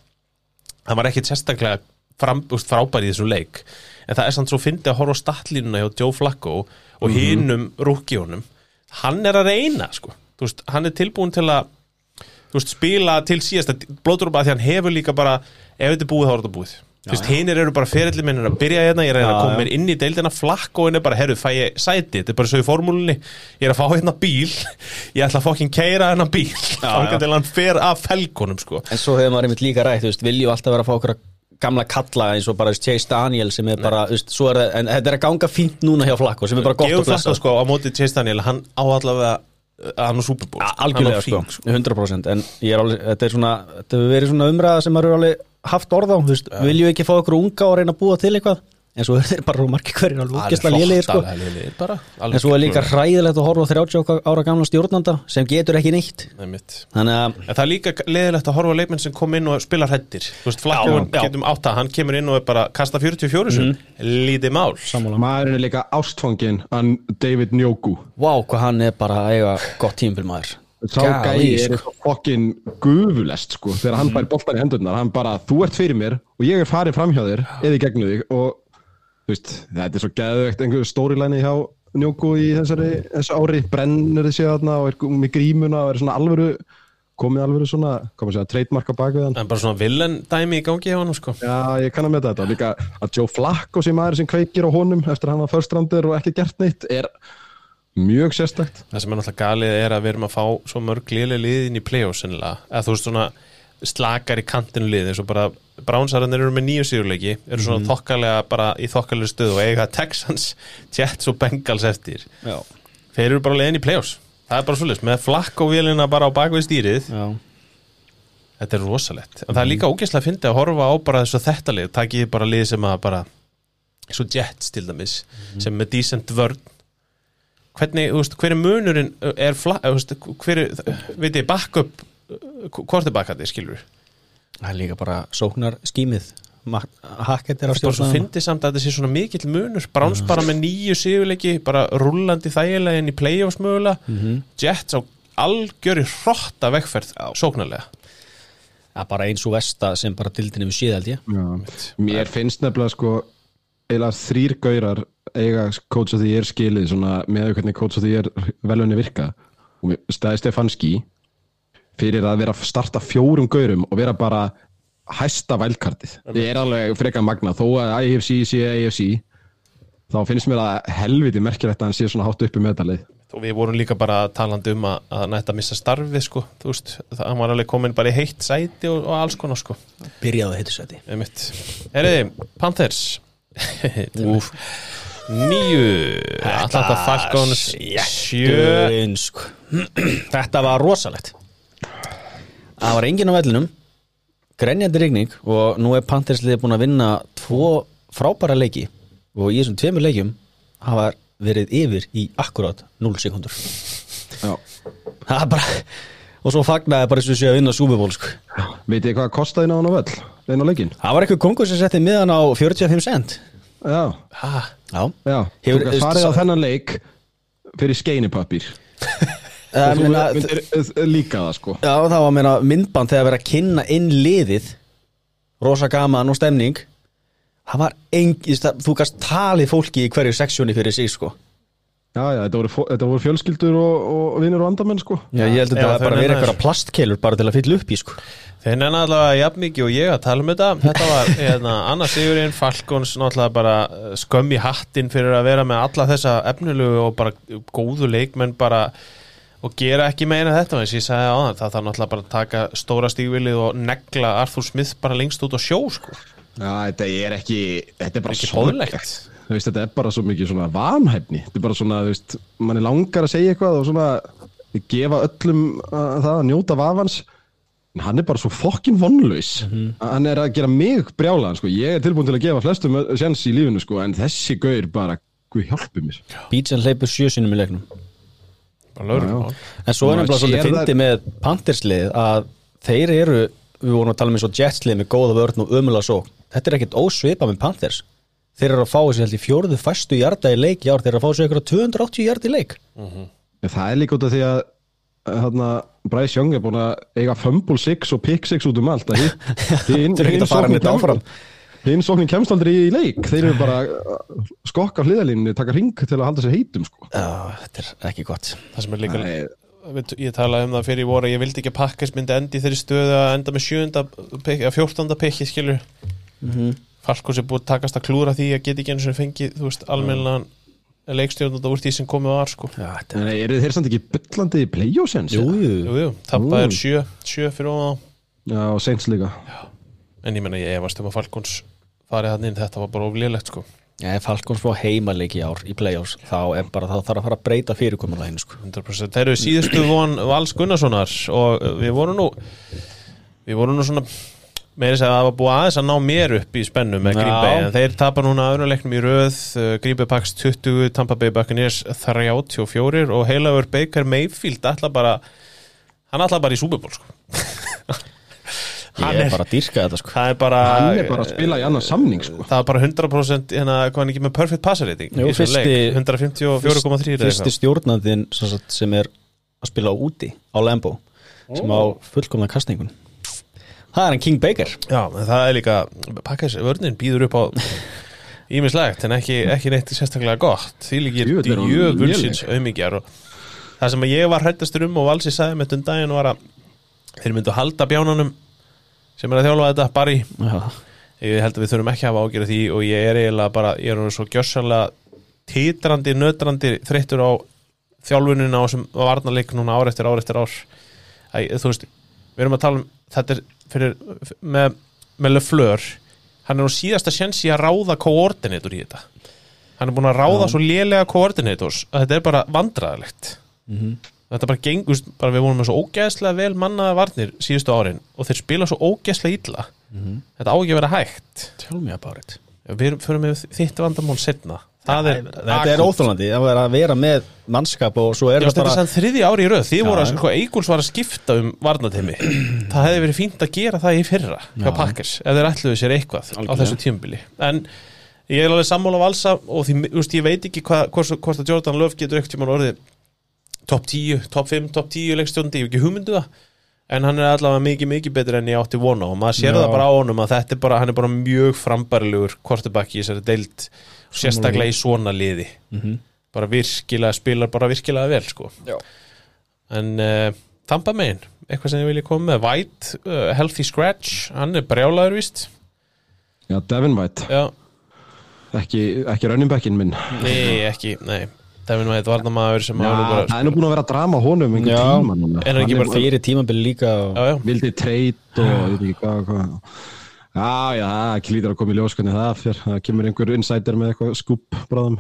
Hann var ekkit sérstaklega fram, úst, frábær í þessum leik. En það er samt svo fyndið að horfa á statlínuna hjá Joe Flacco og hinum rúkjónum hann er að reyna sko. Veist, hann er tilbúin til að veist, spila til síðasta blóðdrópa því hann hefur líka bara ef þetta búið þá er þetta búið Þú veist, hinir eru bara ferilli minn að byrja hérna, ég er að að koma mér inn í deildina flakk og henni bara, herru, fæ ég sæti? Þetta er bara svo í formúlunni, ég er að fá hérna bíl. Ég ætla að fokkin keira hérna bíl. Þá til hann fer af felgunum sko. en svo hefur maður einmitt líka rætt, þú veist, viljum alltaf vera að fá okkur gamla kalla eins og bara Chase Daniel sem er bara, þú veist, svo er það en þetta er að ganga fínt núna hjá Flakko sem er bara gott Gefum og blessa. Flacco sko á móti Chase Daniel hann á allavega uh, hann á Super Bowl sko. algjörlega Hann á sko, hring, 100% en ég er alveg, þetta er svona þetta hefur verið svona umræða sem maður er alveg haft orð á, þú veist, viljum við ekki fá okkur unga og reyna að búa til eitthvað, en svo er þeir bara margir hverjir alveg útgæsla lélegir sko. Alveg lélegir bara en svo er líka hræðilegt að horfa á 30 ára gamla stjórnanda sem getur ekki neitt. Einmitt. þannig að En það er líka leðilegt að horfa á leikmenn sem kom inn og spila hrættir Þú veist. Mhm. getum átta, hann kemur inn og er bara kasta 44 sem, lítið mál. Sammála. Maðurinn er líka ástfangin hann David Njoku. Vá, hvað hann er bara að eiga gott tímbil maður Sá gæi er sko. fokkin gufulest sko. Þegar hann fær boltan í hendurnar hann bara, þú ert fyrir mér og ég er farin fram hjá þér eða í gegnum þig. Og þú veist, þetta er svo geðvegt einhver stórilæni hjá Njóku í þessari, þessu ári. Brennur þessi þarna og er með grímuna og er svona alvöru komið alvöru svona, komið að segja, trademark á bakvið hann. En bara svona villen dæmi í gangi hjá hann sko. Já, ég kann að með þetta. Líka að Joe Flacco sem maður sem kveikir á honum eftir að hann var first rounder og ekki gert neitt er mjög sérstakt. Það sem er náttúrulega galið er að við erum að fá svo mörg liðlega lið inn í play-offs eða þú veist svona slakar í kantinu lið eins og bara bránsararnir eru með nýju sigurleiki eru svona þokkalega bara í þokkalega stöðu og eiga Texans, Jets og Bengals eftir. Já, þeir eru bara leiðin í play-offs. Það er bara svolítið, með flakk og vélina bara á bakvið stýrið. Já, þetta er rosalegt, en það er líka ógeðslega að fyndi að horfa á bara þessu þetta lið, takið bara lið sem að bara, svo Jets til dæmis, sem með decent vörn hvernig, þú veist, hver er munurinn er flakk, þú veist, hver er veit ég, backup hvort er backandi, skilur það er líka bara sóknar skýmið Hackett er á stjórnum fyndi samt að þetta sé svona mikill munur. Browns bara með nýju sigurleiki bara rúllandi þægilega inn í play-offs mögulega. Jets á algjöri hrotta vegferð sóknarlega. Það er bara eins og vesta sem bara dildinni við síða held ég. Mér finnst nefnilega sko eiginlega þrýr gaurar eiga coach of the year skilið svona með hvernig coach of the year velunni virka. Og Stæði Stefanski fyrir að vera að starta fjórum gaurum og vera bara hæsta vælkartið. Ég er alveg frekar magna þó að AFC sé AFC þá finnst mér að helviti merkilegt að hann sé svona hátt uppi meðalið. og við vorum líka bara talandi um að, að nætta að missa starfið sko, þú veist, það hann var alveg komin bara í heitt sæti og, og alls konar sko. Byrjaðu að heitu sæti. Eriði, Panthers. Úf Níu Atlanta Falcons Sjö sko. Þetta var rosalegt Það var enginn á vellinum Grenjandi rigning og nú er Panthersliði búin að vinna tvo frábæra leiki og í þessum tveimur leikjum hafa verið yfir í akkurat 0 sekundur Já. það er bara og svo fagnaði bara eins og sé að vinna Súbuból sko. Veit ég hvað kostaði inn á leikinn? það var eitthvað kongur sem setti miðan á 45 cent Já, ha, já, já. Hefur- Þú farið á þennan leik fyrir skeinipapír. Það Þú meina, myndir líka það sko. já, það var meina myndband þegar verið að kynna inn liðið rosa gaman og stemning það var engin, þú gast talið fólki í hverju seksjóni fyrir sig sko Já, já, þetta voru, þetta voru fjölskyldur og, og vinnur og andamenn sko. Já, ég held að þetta þau bara verið eitthvað plastkeilur bara til að fylla upp í sko. Þeir nenni allavega jafn mikið og ég að tala um þetta. Þetta var hérna, Anna Sigurinn Falkons náttúrulega bara eh, skömm í hattin fyrir að vera með alla þessa efnilegu og bara góðu leikmenn bara og gera ekki meina þetta eins og ég sagði á það, það þarf náttúrulega bara að taka stóra stígvilið og negla Arthur Smith bara lengst út á sjó sko. Já, þetta er ekki, þetta er bara Þú veist, þetta er bara svo mikið svona vanhæfni. Þetta er bara svona, þú veist, mann er langar að segja eitthvað og svona gefa öllum að, það að njóta vafans. En hann er bara svo fokkin vonlaus. Hann er að gera mig brjálaðan, sko. Ég er tilbúin til að gefa flestum sjans í lífinu, sko. En þessi gaur bara, guð hjálpi mér. Beatsen hleypur sjö sinum í leiknum bara lögreglumál. En svo er Maður nefnilega svolítið sér fyndi með Pantherslið að þeir eru við vorum að tala með svo Jetslið með góða vörn og ömulega svo þetta er ekkert ósvipa með Panthers þeir eru að fá þessi held í fjórðu fæstu hjarta í leik í ár, þeir eru að fá þessi eitthvað 280 hjarta í leik. En það er líka út af því að hérna, Bryce Young er búin að eiga fumble six og pick six út um allt. Að Þeir eru ekkert að fara neitt áfram. kemst- hinn sóknin kemst aldrei í leik. Þeir eru bara að skokka hliðalínni taka ring til að halda sér heitum sko. Já, þetta er ekki gott. Það sem er líka Við- ég talaði um það fyrir í voru að ég vildi ekki að Pakkes myndi endi í þeirri stöðu að enda með sjönda pikki, að fjórtanda pikki skilur mm -hmm. Falkos er búið að takast að klúra því að geta ekki eins og fengið, þú veist, almennilegan leikstjórnanda úr því sem komið var sko. Já, þetta en eru þeir samt ekki byllandi í playoffsens? Jú, jú, jú, jú, tappa er sjö, sjö fyrir ofan á. Já, og Saints líka. En ég menna ég efast um að Falkons farið hann inn, þetta var bara oflélegt sko. Já, ef Falcons fá heimaleik í ár í playoffs þá er bara það þarf að fara að breyta fyrirkomuleginu sko. 100% þeir eru síðustu von Vals Gunnarssonar og við vorum nú við vorum nú svona meira að segja að það var búið aðeins að ná mér upp í spennu með. Green Bay en þeir tapar núna öðruleiknum í röð uh, Green Bay Pax 20, Tampa Bay Buccaneers 34 og heilagur Baker Mayfield ætla bara hann ætla bara í Super Bowl sko. Ég Hann er er- bara að dýrka þetta sko er bara Hann er bara að spila í annars samning sko. það er bara 100% hérna, hvað hann ekki með perfect passer rating Jú, í þessum fyrsti- leik, 154,3 eða Fyrsti eitthvað. stjórnandinn sem, sagt, sem er að spila úti á Lambo sem á fullkomna kastingun Það er hann King Baker. Já, en það er líka Pakkes vörnin býður upp á ímislegt en ekki, ekki neitt sérstaklega gott. Því líkir djöfulsins auðmingjar og það sem ég var hrættastur um og Valsi sagði með dundaginn var að þeir myndu halda bjánunum sem er að þjálfa þetta Já, ég held að við þurfum ekki að hafa ágjörð því og ég er eiginlega bara, ég er orðinn svo gjössalega titrandi, nötrandi þreyttur á þjálfunina á þessum varnarleik núna ár eftir ár eftir ár. Æ, þú veist, við erum að tala um þetta er fyrir, með, með Lefleur hann er nú síðasta sjens í að ráða koordinator í þetta. Hann er búin að ráða svo lélega koordinators að þetta er bara vandræðalegt. Þetta bara gengur, bara við vorum með svo ógeðslega vel mannaða varnir síðustu árin og þeir spila svo ógeðslega illa. Þetta á ekki að vera hægt. Tell me about it. Við fyrir með þitt vandamál setna það er, Þetta er óþólandi að vera, með mannskap og svo er þetta er bara sann þriði ári í röð. Því voru að sko, Eagles var að skipta um varnatimi það hefði verið fínt að gera það í fyrra hjá Packers, ef þeir ætluðu sér eitthvað á Algjörlega. þessu tímubili en ég er alveg sammála valsa og því, úst, ég veit ekki hva, hvort, hvort að Jordan Love getur ekkert tímann orðið top 10, top 5, top 10 leikstjóndi, ég hef ekki hugmyndu það en hann er allavega mikið, mikið betur enn ég átti vona og maður sér Já. það bara á honum að þetta er bara, hann er bara mjög frambærilegur quarterback í þessari deild sérstaklega í svona liði. Mhm. bara virkilega, spilar bara virkilega vel sko. Já. en uh, Tampa megin, eitthvað sem ég vilja koma með? White, uh, Healthy Scratch hann er brjálaður víst. Já, Devin White, já, ekki, ekki running backin minn. Nei, ekki, nei Devin White varnamaður sem Já, hann bara, það er nú búin að vera að drama honum Já. tíma núna Er hann ekki bara fyrir tímabili líka vildi treyt og ég veit ekki hvað, hvað. Já, já, það er ekki lítur að koma í ljós hvernig það fyrir, það kemur einhver insider með eitthvað skúp bráðum.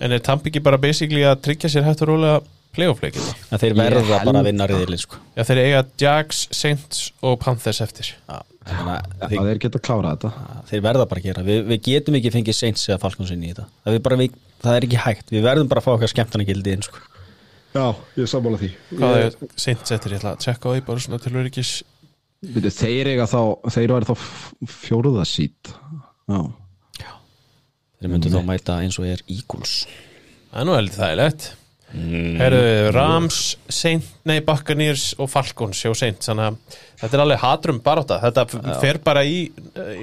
en er Tampa ekki bara basically að tryggja sér hægt og rólega playoff-leikina En þeir verða held- bara að vinna riðilinn sko. já, þeir eiga Jags, Saints og Panthers eftir Það þeir, er geta að klára þetta. þeir verða bara að gera við, við getum ekki fengið Saints eða Falcons inn í þetta það er bara við, það er ekki hægt. Við verðum bara að fá okkar skemmtana gildi inn sko. Já, ég sammála því. Hvað er seint settir? Ég ætla að tjekka á því bara svona til öryggis. Þeir þeir væri þá fjóruða sít Já, Þeir myndu þá mæta eins og er Eagles. Það er nú heldur þægilegt. Mm. Herðu, Rams, Saint, nei, Buccaneers og Falcons hjá Saint. Þannig að þetta er alveg hatrum barátta. Þetta f- fer bara í,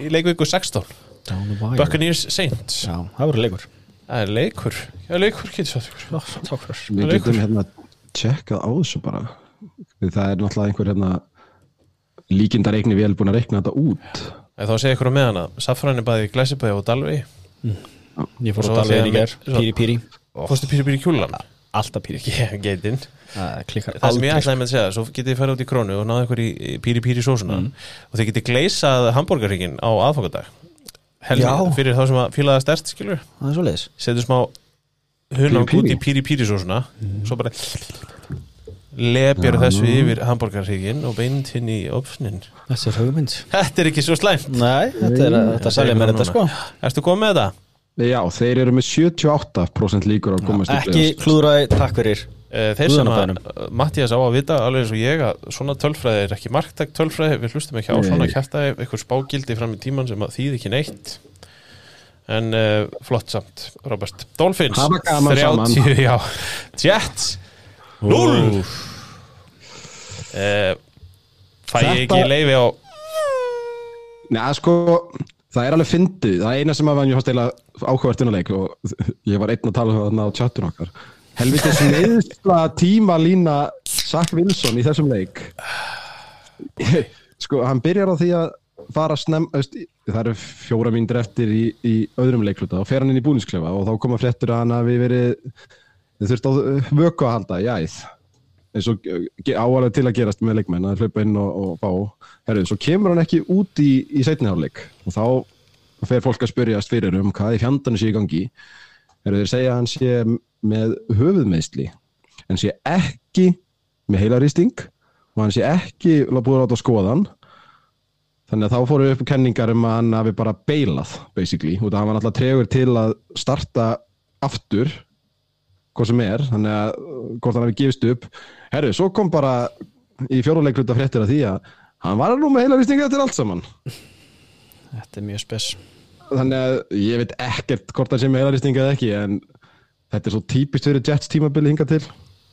í leikvíku 16 Down the wire. Buccaneers, Saint Já, það verður leikur Það er leikur, já leikur getur svo Já, takk fyrir. Við getum hérna tjekkað á þessu bara. Það er náttúrulega einhver hérna líkindar eigni vel búin að reikna þetta út. Þá segir ykkur á meðan að Safran er bæði Glæsibæði og Dalvi. Ég fór að við þegar í ger með- Píri píri. Fórstu Píri Píri Kjúlan? Alltaf píri. Ég geitinn Það klikkar Það sem ég ætlaði með að segja, svo getið þið farið út í krónu og náðu ykkur í Píri Píri sósuna. Og þið getið gleysað hambúrgarríkin á aðfangadag Helgi, Já. fyrir þá sem að fílaða stert, skilur Það er svo leiðis setur smá hunang út í píri. Píri Píri sósuna svo bara lepjar þessu yfir hambúrgarríkin og beint hinn í opsnin Þetta er hugmynd. Þetta er ekki svo slæmt. Nei, þetta er þetta selja mér þetta sko. Erstu komið með þetta? Já, þeir eru með 78% líkur að komast Ekki klúðraði, takk fyrir Þeir sem að. Mattias á að vita alveg eins og ég að svona tölfræði er ekki marktæk tölfræði við hlustum ekki á Nei. svona kjartaði eitthvað spágildi fram í tíman sem að þýði ekki neitt en uh, flott samt Robert Dolphins Hafa gaman saman. já. Jets 0 uh, Fæ ég ekki leifi á Nei, sko, það er alveg fyndið Það eina sem að var mjög fast eila áhugavert innanleik og ég var einn að tala um það á chatun okkar Helviti sniðsla tíma lína Zach Wilson í þessum leik. Sko, hann byrjar á því að fara snem, það eru fjóra mínútur eftir í, í öðrum leikluta og fer hann inn í búningsklefa og þá koma fréttur að hann hafi verið þið þurft á vöku að halda í æð eins og áalega til að gerast með leikmenn að hlaupa inn og, og fá. Herru, svo kemur hann ekki út í, í setniháleik og þá fer fólk að spyrjast fyrir um hvað í fjandanu sé í gangi. Herru, þeir segja að hann sé með höfuðmeðsli en sé ekki með heilarýsting og hann sé ekki búið að láta skoða hann. Þannig að þá fóru upp kenningar um að hann hafi bara beilað basically, út af að hann var alltaf tregur til að starta aftur hvað sem er, þannig að uh, hvort hann hafi gefist upp. Herru, svo kom bara í fjóruleikluta fréttir að því að hann var nú með heilarýstinga til allt saman. Þetta er mjög spes. Þannig að ég veit ekkert hvort hann sé með heilarýstinga eða ekki en þetta er svo típist fyrir Jets tímabili hinga til.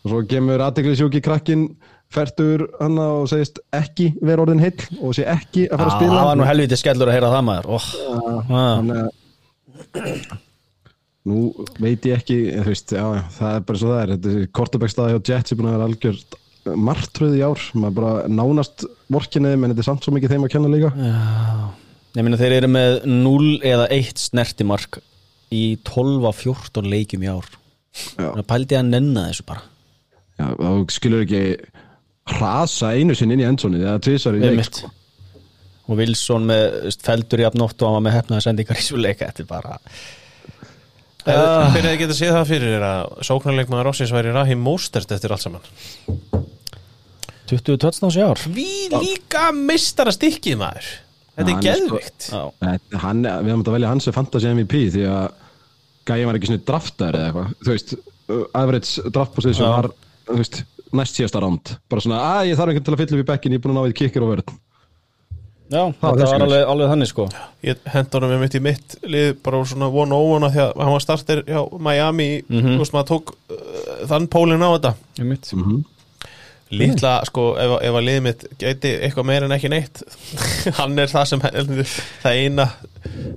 Og svo kemur aðteglisjóki krakkin fertur hann og segist ekki vera orðin heill og sé ekki að fara að spila. Það var nú helviti skellur að heyra það maður. Oh. Þannig að nú veit ég ekki veist, já, já, það er bara svo það er. Þetta er kortabækstaði hjá Jets er búin að vera algjört martröð í ár, maður bara nánast vorkinni, menn þetta er samt svo mikið þeim að kenna líka. Ég meina þeir eru með 0 eða 1 snertimark í 12 af 14 leikjum í ár. Já. Það pældi að nenna þessu bara. Já, þá skilur ekki hrasa einu sinni inn í endsonið eða tvisar í leik sko. og Wilson með feldur í afnótt og hann var með hefnaða sendingar í svo leika þetta er bara að geta séð það fyrir er að sóknarleikmaður Rossins væri Rahim Mostert eftir allt saman? 20 tötsnáðs í ár. Við líka mistara stikkið maður. Þetta er sko- geðvikt. Þetta- hann, við höfum að velja hans sem fantasy MVP því að gæði var ekki svona draftar eða eitthvað, þú veist uh, average draft position Já. var þú veist, næst síðasta ránd, bara svona að ég þarf einhvern til að fylla upp í bekkin, ég er búin að ná í kikkir og vörð Já, var þetta var alveg, alveg þannig sko Ég hent honum með mitt í mitt lið bara svona one on one því að hann var starter hjá Miami Mhm. þú veist maður tók uh, þann pólinn á þetta Einmitt. Lítla, sko, ef, ef að liðið mitt gæti eitthvað meira en ekki neitt hann er það sem það eina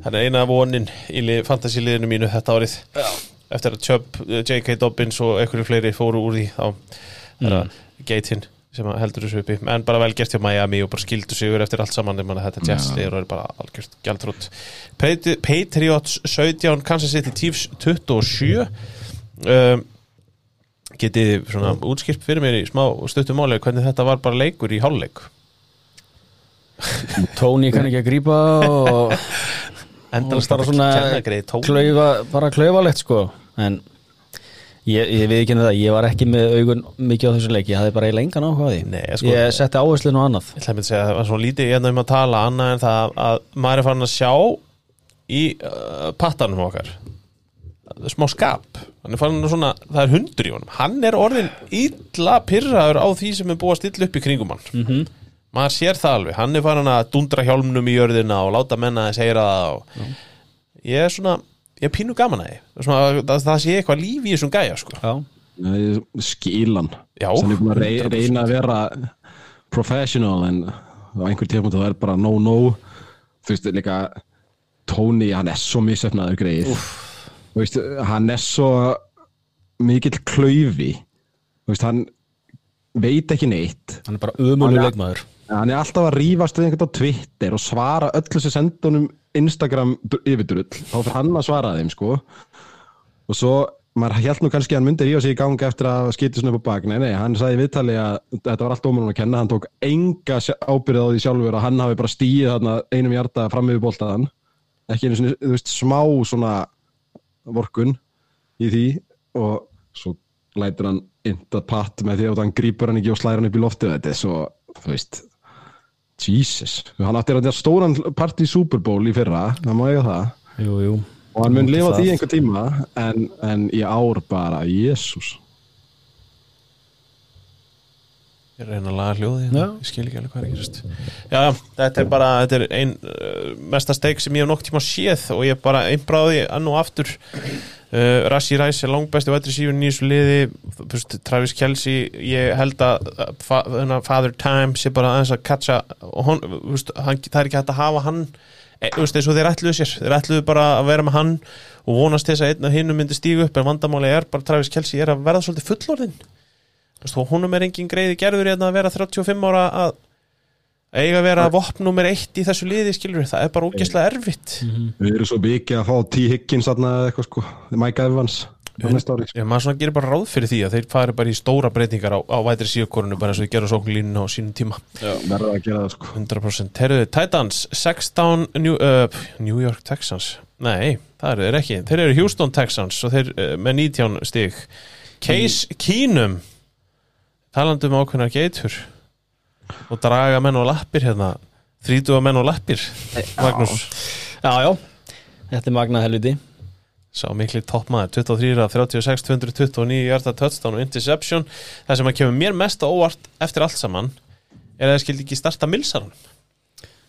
það er eina vonin í lið, fantasy liðinu mínu þetta árið. Já. eftir að Chubb, J.K. Dobbins og einhverju fleiri fóru úr því þá er það geitin sem að heldur þessu uppi. En bara vel gert hjá Miami og bara skildu sigur eftir allt saman þegar þetta Jets liður og er bara algjört gjaldrútt Patriots 17 Kansas City Chiefs 27 um, getið svona útskipt fyrir mér í smá stuttum máli hvernig þetta var bara leikur í hálfleik? Tony kann ekki að grípa og endalast bara svona klaufa, bara klaufalegt sko. En ég, ég við ekki það, ég var ekki með augun mikið á þessu leik, ég hafði bara eiginlega engan áhuga á því. Nei, sko- ég setti áherslun og annað. Ég ætla að mynda að segja að það var svona lítið hérna um að tala annað en það að maður er farin að sjá í uh, pattanum okkar smá skap. Er að svona, það er hundur í honum. Hann er orðin illa pyrraður á því sem er búið að stilla upp í kringum hann. -hmm. maður sér það alveg. Hann er farin að dundra hjálmnum í jörðina og láta menna þess heyra það og ég er svona, ég er pínu gaman að því. Svona, það, það sé eitthvað líf í þessum gæja sko. Já, Nei, Skilan Já, sem er búin að rey, 100%. reyna að vera professional en á einhver tíma það er bara no no þú veist líka Tony hann er svo misefnaður greið þú veist hann er svo mikill klaufi. Veist hann veit ekki neitt. Hann er bara er- leikmaður. hann er alltaf að rífast við einhvern á Twitter og svara öllu sem senda honum Instagram yfirdrull þá fyrir hann að svara þeim sko. Og svo maður held nú kannski að hann myndi rífa sig í gang eftir að skýti svona upp á bak. Nei, nei, hann sagði í viðtali að þetta var allt dómarinn að kenna. Hann tók enga ábyrðið á því sjálfur að hann hafi bara þarna einum hjarta fram yfir boltaðan ekki einu svona, þú veist, smá svona vorkun í því og svo lætur hann inta patt með því að hann grípur hann ekki og slæður hann upp í loftið þetta er svo, þú veist Jesus, hann átti að stóran part í Super Bowl í fyrra, það má eiga það. Jú, jú. Og hann mun lifa það- því einhver tíma en, en í ár bara, Jesus Ég er reyna að laga hljóði Já. Ég skil ekki alveg hvað er að gerast. Já, þetta er bara Þetta er ein uh, mesta steik sem ég hef nokk tíma séð og ég bara einbráði enn og aftur. Uh, Rassi Ræs er langbæsti vætri sífun í þessu liði. Veist, Travis Kelsey ég held að fa Father Time sé bara aðeins að catcha og hon, veist, hann, það er ekki hægt að hafa hann e, veist, eins og þeir ætluðu sér. Þeir ætluðu bara að vera með hann og vonast þess að einn af hinnum myndi stígu upp en vandamáli er bara Travis Kelsey er að verða svolítið fullorðinn Honum er engin greiði gerður hérna að vera 35 ára að eiga að vera vopn nummer eitt í þessu liði skilur það er bara ógeðslega erfitt. Við erum svo mikið að fá T. Higgins eitthvað sko, Mike Evans á næsta ári sko. Já, maður svona gerir bara ráð fyrir því að þeir fari bara í stóra breytingar á, á vætri síðukorunu bara eins og þeir gera sóknlínuna á sínum tíma. Verður að gera það sko. 100% Herruðu, Titans 16 New, uh, New York Texans. Nei, það eru þeir ekki. Þeir eru Houston Texans og þeir uh, með 19 stig. Case Keenum talandi um ákveðnar geitur og draga menn og lappir hérna þrítuga menn og lappir Magnús. Já, já, þetta er magnað helviti. Sá mikli toppmaður 23 af 36, 229 hjarta touchdown og interception. Það sem að kemur mér mest á óvart eftir allt saman er að það skildi ekki starta Millsaran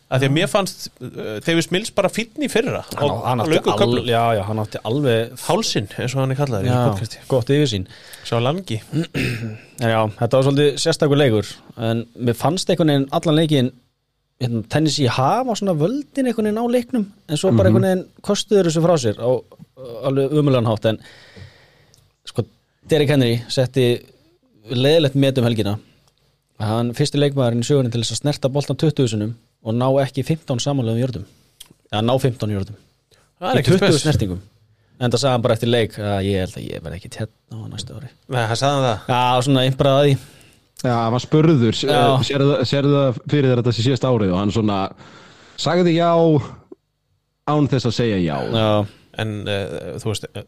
að því að mér fannst uh, Davis Mills bara fínn í fyrra hann, á- hann, átti al, já, já, hann átti alveg hálsin eins og hann er kallaður í já, gott yfir sín sá langi. Þetta var svolítið sérstakur leikur en mér fannst einhvern veginn allan leikin hérna, Tennessee hafa svona völdin einhvern veginn á leiknum en svo bara einhvern veginn kostuður þessu frá sér á alveg umulegan hátt en sko, Derrick Henry setti leiðilegt met um helgina. Hann fyrsti leikmaðurinn í sögunni til þess að snerta boltan 20 sinum og ná ekki 15 samanlegum jörðum. Eða ná 15 jörðum. Það er í ekki 20 spes. snertingum. En það sagði hann bara eftir leik að ég held að ég verð ekki hérna á næstu ári. Nei, hann sagði hann það. Já, svona einbraði því. Já, hann var spurður, Já. sérðu sér það fyrir þetta sé síðast árið? Og hann svona sagði já án þess að segja já. Já, en uh, þú veist uh,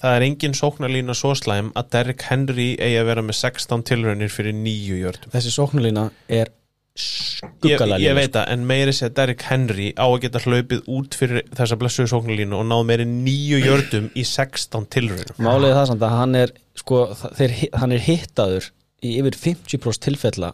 það er engin sóknarlína svo slæm að Derrick Henry eigi að vera með 16 tilraunir fyrir nýju jördum þessi sóknulína er ég, skuggalega ég léleg, veit að, en meiri sé að Derrick Henry á að geta hlaupið út fyrir þessa blessuðu sóknarlínu og náð meiri nýju jördum í 16 tilraunum. Sko. Málið er það samt að hann er sko, það- þeir, hann er hittaður í yfir 50% tilfella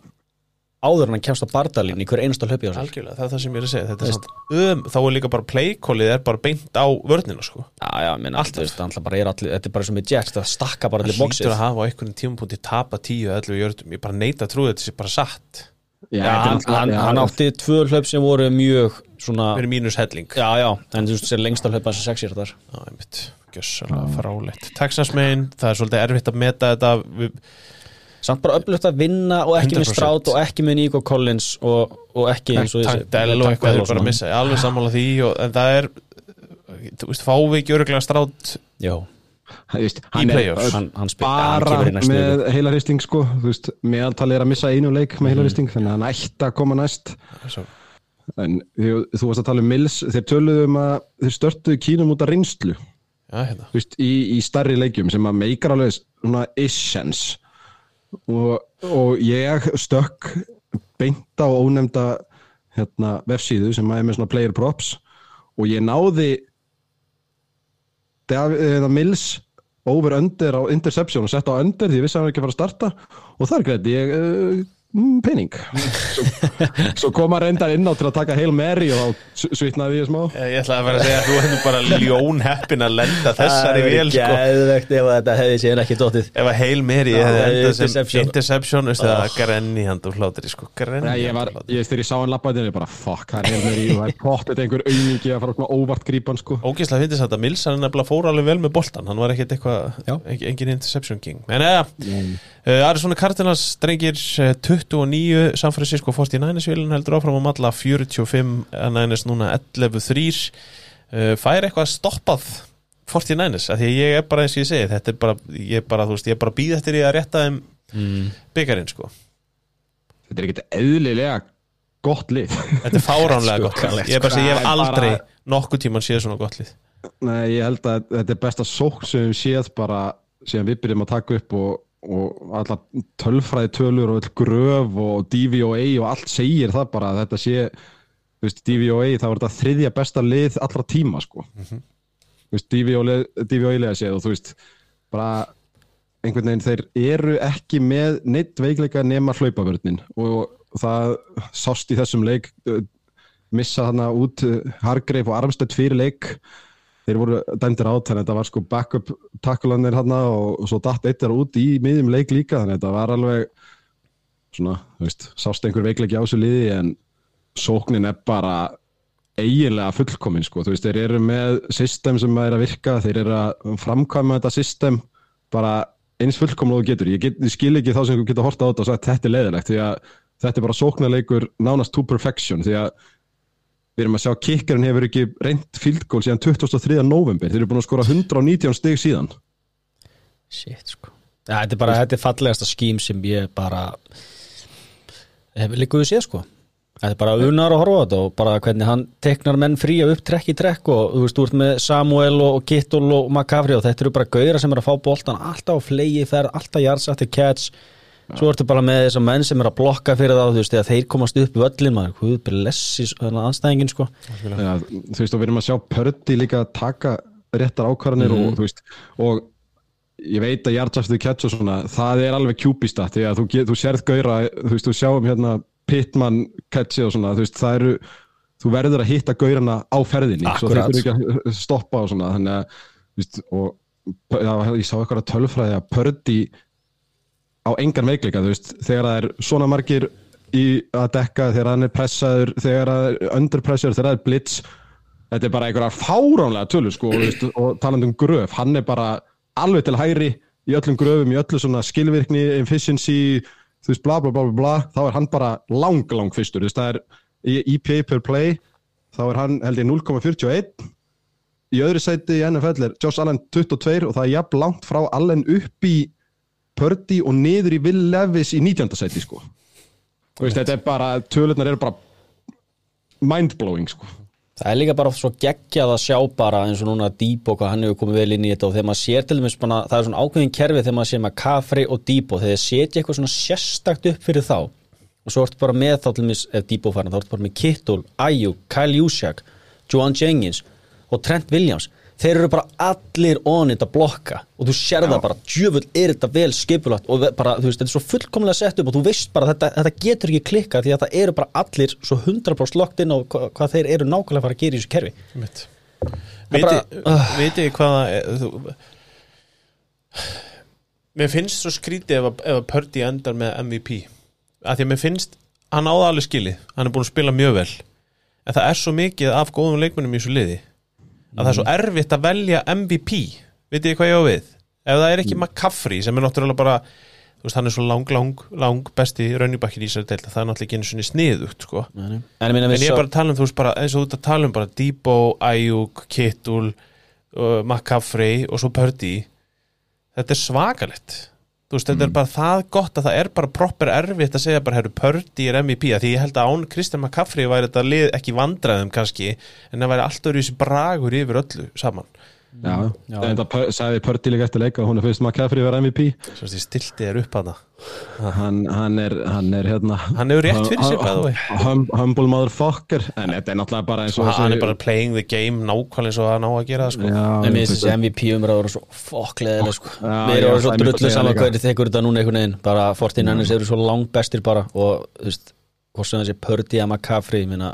áður en hann kemst á bardalín í hver einasta hlaupi á sér. Algjörlega, það er það sem ég er að segja. Þetta er samt um, þá er líka bara playkólið er bara beint á vörnina sko. Já, já, minn allt, þú veist, það náttúrulega bara er allir, þetta er bara sem með Jacks, það stakka bara það allir hlýtur bóksið að hafa á einhvern tímapunkti tapa 10-11 jördum, ég bara neita að trúi þetta sé bara satt Já, hann, hann, hann átti tvö hlaup sem voru mjög svona, fyrir mínus helling. Já, já, en þú veist, sér lengsta hlaupa sem sex hjartar Já, einmitt, gjössalega frálegt Texas megin, það er svolítið erfitt að meta þetta. Við, Samt bara öflugt að vinna og ekki með 100%. Stroud og ekki með Nico Collins og, og ekki eins og Tank Dell og eitthvað er bara að missa, alveg sammála því og, en það er þú veist, ekki öruglega strátt Já, veist, hann er playoffs. hann, hann bara með viku. heilaristing sko, meðaltalið er að missa einu leik með heilaristing, þannig að hann ætti að koma næst. En þú, þú varst að tala um Mills, þeir töluðu um að þeir störtuðu kínum út af reynslu. Já, hérna. Veist, í, í starri leikjum sem að meikar alveg svona essence og, og ég stökk beint á ónefnda hérna, vefsíðu sem er með svona player props. Og ég náði eða Mills over under á interception og sett á under því ég vissi að hann var ekki að fara að starta. Og þar greiði ég uh, mm, pening. Svo, svo kom hann reyndar inn á til að taka Hail Mary og þá svitnaði ég smá. Ég ætla að vera að segja að þú hefði bara ljón heppin að lenda þessari vel sko. Gæðvegt ef að þetta hefði síðan ekki dóttið Ef að Hail Mary Já, hefði endað sem interception. það grenni hand og sko. Nei, ég var, ég þegar ég sá hann lappaði ég bara fuck, það er Hail Mary. Og það er pottet einhver auðmingi að fara svona óvart grípan sko. Ógeðslega finnst þetta að hann nefnilega fór alveg vel með boltan hann var ekkert Já. eitthvað engin interception king. En eða, Arizona Cardinals drengir uh, 29 San Francisco 49ers vilin heldur áfram á malla 45 Niners núna 11-3 uh, fær eitthvað stoppað 49ers, af því að ég er bara eins og ég segi, þetta er bara, ég er bara, þú veist, ég er bara býð eftir ég að rétta þeim mm. byggarinn, sko. Þetta er ekkert eðlilega gott lið. Þetta er fáránlega gott Skuggalegt, Ég er bara að segja, ég hef sko. Aldrei bara- nokkuð tíman séð svona gott lið. Nei, ég held að þetta er besta sók sem séð bara síðan við byrjum að taka upp og, og alla tölfræði tölur og gröf og DVOA og allt segir það bara að þetta sé þú veist, DVOA, það var þetta þriðja besta lið allra tíma sko. Þú veist, DVOA, DVOA lega séð og þú veist, bara einhvern veginn þeir eru ekki með neitt veikleika nema hlaupavörnin og það sást í þessum leik uh, missa þarna út uh, Hargreif og Armstedt fyrir leik þeir voru dæmdir át þannig að þetta var sko backup takkulanir hann og, svo datt eittar út í miðjum leik líka þannig að þetta var alveg svona, þú veist, sást einhver veikleiki á þessu liði en sóknin er bara eiginlega fullkomin sko, þú veist, þeir eru með system sem er að virka, þeir eru að framkvæma þetta system bara eins fullkomlega þú getur, ég, get, ég skil ekki þá sem þú getur horta á þetta og sagt þetta er leiðilegt því að þetta er bara sóknarleikur nánast to perfection því að við erum að sjá kikkarinn hefur ekki reynt field goal síðan 23. november þeir eru búin að skora 119 stig síðan. Shit sko. Ja, Þetta er bara, þetta er fallegasta skím sem ég bara hef líkuðu séð sko. Þetta er bara unar að horfa á þetta og bara hvernig hann teknar menn frí að upp trekk í trekk og þú veist, þú ert með Samuel og, Kittul og McCaffrey og þetta eru bara gauðra sem er að fá boltan alltaf á flegi ferð, alltaf jarðsætti catch svo ertu bara með þessar menn sem er að blokka fyrir þá, þú veist, þegar þeir komast upp völlin maður, hvað blessi þannig anstæðingin sko. Ja, þú veist og við erum að sjá Pördi líka að taka réttar ákvarðanir og þú veist og ég veit að Jardsaftu catch og svona það er alveg kjúpista því að þú, get, þú sérð gauðra, þú veist, þú sjáum hérna Pittman catchi og svona þú veist, það eru, þú verður að hitta gauðrana á ferðinni, svo þeir Akkurat. þurfi ekki að stoppa og svona, þannig að veist, og já, ég sá eitthvað tölfræði að Pördi á engan veikleika, þegar það er svona margir í að dekka, þegar hann er pressaður, þegar það er underpressur, þegar það er blitz þetta er bara einhverjar fáránlega tölur sko, veist, og talandi um gröf, hann er bara alveg til hægri í öllum gröfum, í öllu svona skilvirkni, efficiency þú veist, bla bla bla bla, þá er hann bara lang, lang fyrstur, þú veist, það er í EPA per play, þá er hann held ég 0,41 í öðru sæti í NFL er Josh Allen 22 og það er jafn langt frá Allen upp í Purdy og niður í Will Levis í 19. sæti sko. Veist, þetta er bara, tölurnar eru bara mindblowing sko. Það er líka bara svo geggjað að sjá bara eins og núna Debo hvað hann hefur komið vel inn í þetta og þegar maður sér til dæmis bara, það er svona ákveðin kerfi þegar maður sér með Kafri og Debo þegar setja eitthvað svona sérstakt upp fyrir þá og svo ertu bara með þá til dæmis ef Debo farin, þá ertu bara með Kittul, Ayuk, Kyle Juszak, Joan Jennings og Trent Williams þeir eru bara allir onit að blokka og þú sér það bara, djöfull er þetta vel skipulagt og bara, þú veist, þetta er svo fullkomlega sett upp og þú veist bara, þetta, þetta getur ekki klikka því að það eru bara allir svo 100% lokt inn á hva, hvað þeir eru nákvæmlega að fara að gera í þessu kerfi. Mitt. Viti, bara- viti hvaða eh, þú, Mér finnst svo skrítið ef að, ef að Pördi endar með MVP að því að mér finnst, hann áða alveg skilið. Hann er búin að spila mjög vel. En það er svo mikið af góðum leikmennum í þessu liði að það er svo erfitt að velja MVP vitið þið hvað ég á við? Ef það er ekki McCaffrey sem er náttúrulega bara þú veist, hann er svo lang, lang, lang besti raunibakkin í þessari deilda, það er náttúrulega ekki einu svona sniðugt sko. en ég En ég er bara að tala um, þú veist, bara, eins og þú ert að tala um bara Debo, Ayuk, Kittul uh, McCaffrey og svo Purdy. Þetta er svakalegt þú veist, þetta er bara það gott að það er bara proper erfitt að segja bara, herru, Purdy er MVP að því ég held að án Kristján McCaffrey væri þetta lið ekki vandræðum kannski, en það væri alltaf þessi bragur yfir öllu saman Já, Já. en það sagði Pörti líka eftir leika og hún er fyrst McCaffrey vera MVP Svo því stilti er upp hana hann, hann, er, hann er hérna Hann hefur rétt fyrir way. hum, Humble motherfucker. En þetta er náttúrulega bara eins og Hann er bara playing the game nákvæmlega eins og það ná að gera það sko. Já, En mér finnst þessi MVP umræður svo fokkleðilega sko. Svo það er mjög drullu að saman hverju tekur þetta núna einhvern veginn. Bara Fortin Hennis eru svo langt bestir bara og þú veist, hvort sem þessi Pördi að McCaffrey minna,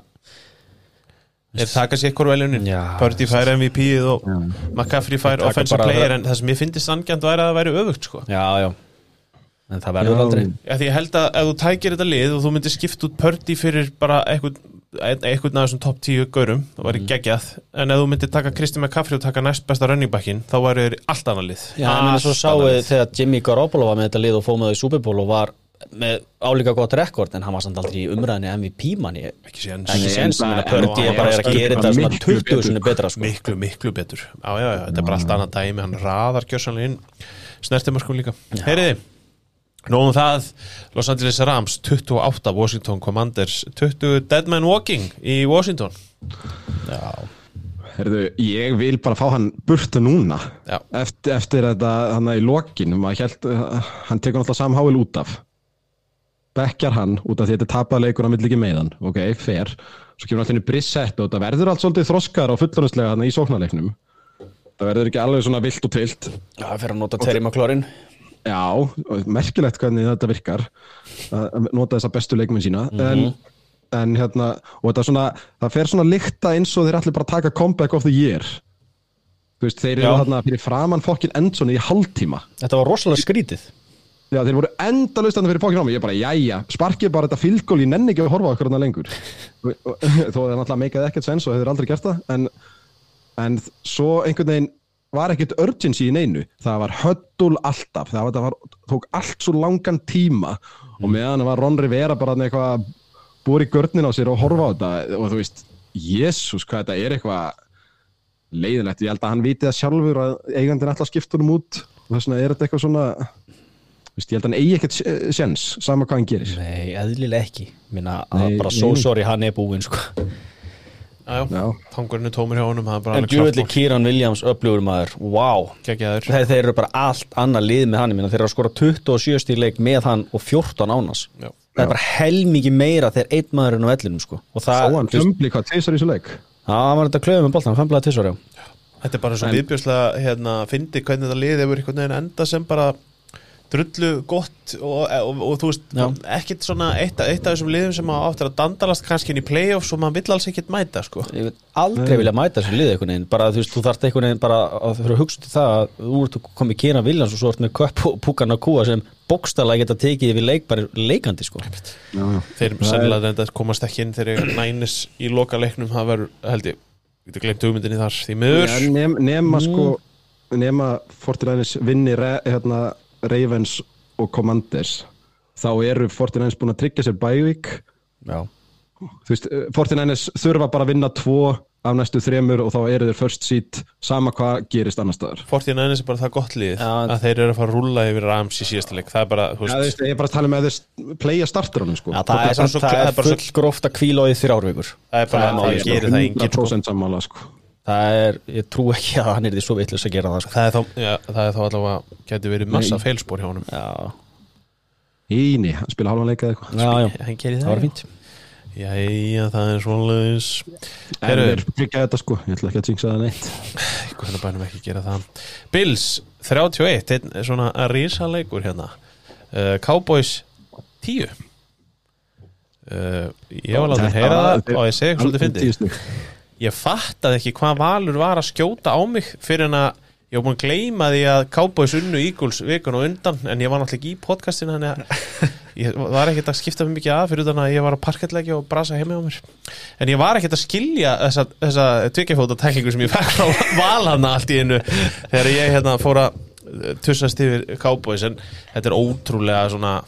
Er það kannski eitthvað veljunin? Pördi fær MVP-ið og McCaffrey fær Taka offensive player en það sem ég finnst sangjant væri að það væri öfugt sko. Já, já. En það verður aldrei. Já, því ég held að ef þú tækir þetta lið og þú myndir skipta út Pördi fyrir bara eitthvað eitthvað af þessum topp 10 gaurum það væri geggjað, en ef þú myndir taka Kristi McCaffrey og taka næst besta running backin þá væri þeir allt annað lið. Já, ég meina svo Allt sáu annað lið. þegar Jimmy Garoppolo var með þetta lið og fóð með það í Super Bowl og var með álíka gott rekord en hann var samt aldrei í umræðinni MVP manni ekki séns. Ekki Nei, séns, en ég meina það- Pördi er bara er að það- gera þetta svona miklu 20 sinni betra sko. miklu, miklu betur. Já, já, já, þetta er bara allt annað dæmi. Hann raðar gjörsanlega inn snertimörkum líka. Heyriði, nóðum það Los Angeles Rams 28 Washington Commanders 20 Dead Man Walking í Washington. Já, Herðu, ég vil bara fá hann burtu núna. Já. eftir, eftir þetta hann í lokin maður held, uh, hann tekur náttúrulega Sam Howell út af bekkjar hann út af því að þetta tapar leikur á milli ekki meðan ok, fair, svo kemur í brissett og þetta verður allt svolítið þroskar og fullorðslega hann í sóknarleiknum. Það verður ekki alveg svona vilt og tvilt. Já fyrir að nota Terry McLaurin. Já, og merkilegt hvernig þetta virkar að nota þessa bestu leikmenn sína. En, en hérna og þetta er svona, það fer svona líkta eins og þeir allir bara taka comeback of the year. Þú veist, þeir eru Já. þarna fyrir framann fokkin endsoni í hálftíma. Þetta var rosalega skrítið já, þeir voru endalust þarna fyrir fokkin framann ég bara, jæja, sparkið bara þetta fylgól ég nenni ekki að horfa á okkur þarna lengur. Þó það náttúrulega meikaði ekkert sens og hefur aldrei gert það en, en svo einhvern veginn var ekkert urgency í neinu. Það var höddul alltaf. Það var, það var, tók allt svo langan tíma og meðan var Ron Rivera bara eitthvað búið í görnin á sér og horfa á þetta. Og þú veist, jésús hvað þetta er eitthvað leiðilegt, ég held að hann viti það sjálfur að eigandinn alltaf skiptur um út. Og þess vegna er þetta eitthvað svona þú veist, ég held að hann eigi ekkert sj- sjens sama hvað hann gerir. Nei, eðlilega ekki. Minna, Nei, bara so sorry, hann er búinn sko. já, já, Já. tangurinn er tómur hjá honum það er bara En klárt Kieran Williams upplugur maður Wow, þeir, þeir eru bara allt annað lið með hann Ég meina, Þeir eru að skora 27 stíl leik með hann og 14 ánans Já. Það er bara helmingi meira þegar einn maður er á vellinum sko. og Sá það, hann þú veist, fömbli hvað tvisar í þessu leik. Það var þetta klöfum með boltan, hann tvisvar já. Þetta er bara svo viðbjörslega hérna, fyndi hvernig þetta lið hefur einhvern veginn enda sem bara drullu gott og, og, og, þú veist, Já. ekkit svona eitt, eitt af þessum liðum sem áttur að dandalast kannski inn í playoffs og maður vill alls ekkit mæta sko. Ég vil aldrei vilja mæta þessu lið einhvern veginn bara þú veist, þú þarft einhvern veginn bara að þurfa að hugsa til það að þú ert komið Kieran Williams og svo ert með köp og púkan að kúa sem bókstala geta tekið yfir leik bara leikandi sko já, já. þeir sennilega reynda komast ekki inn þegar nænis í loka leiknum það verður, held ég, við getum glemt hugmyndinni þar því miður Já, nem, nema sko nema Fortinænis vinni hérna, Ravens og Commanders þá eru Fortinænis búin að tryggja sér bævík Já, þú veist, Fortinænis þurfa bara að vinna tvo af næstu þremur og þá eru þeir first seat sama hvað gerist annar staðar Fortin nænis er bara það gott lið Já. að þeir eru að fara að rúlla yfir Rams í síðasta leik það er bara, þú Já, þú veist, veist, ég er bara að tala með að þeir playa starteranum sko. Já það, er, bara samt, svo- það er er bara svo- full gróft að kvíla á því þrjárvíkur það er bara, það er það, gerir það engin sko. 100% sammála sko. Það er, ég trú ekki að hann er því svo vitlis að gera það sko. það, er þá, já, það er þá allavega, geti verið massa feilspor hjá honum. Já, Íni, hann spila halvan leika eða eitthvað. Já, já, hann gerir það það, var fínt. Jæja, það er svoleiðis. En Heyrðu. þeir tryggja þetta sko, ég ætla ekki að jinxa það neitt. Hvernig bænum ekki gera það. Bills 31 einn er svona að rísa leikur hérna. Uh, Cowboys 10 uh, Ég var látið að heyra það og ég segi svolítið fyndið Ég fattaði ekki hvað Valur var að skjóta á mig fyrir en að ég var búin að gleyma því að Cowboys unnu Eagles vikun og undan en ég var náttúrulega ekki í podcastinu þannig að ég var ekkert að skipta mig mikið að fyrir utan að ég var að parkettleggja og brasa heimi á mér. En ég var ekkert að skilja þessa, þessa tvikjafóta tæklingu sem ég fekk frá Valhana allt í einu þegar ég hérna fór að eh, tussast yfir Cowboys en þetta er ótrúlega svona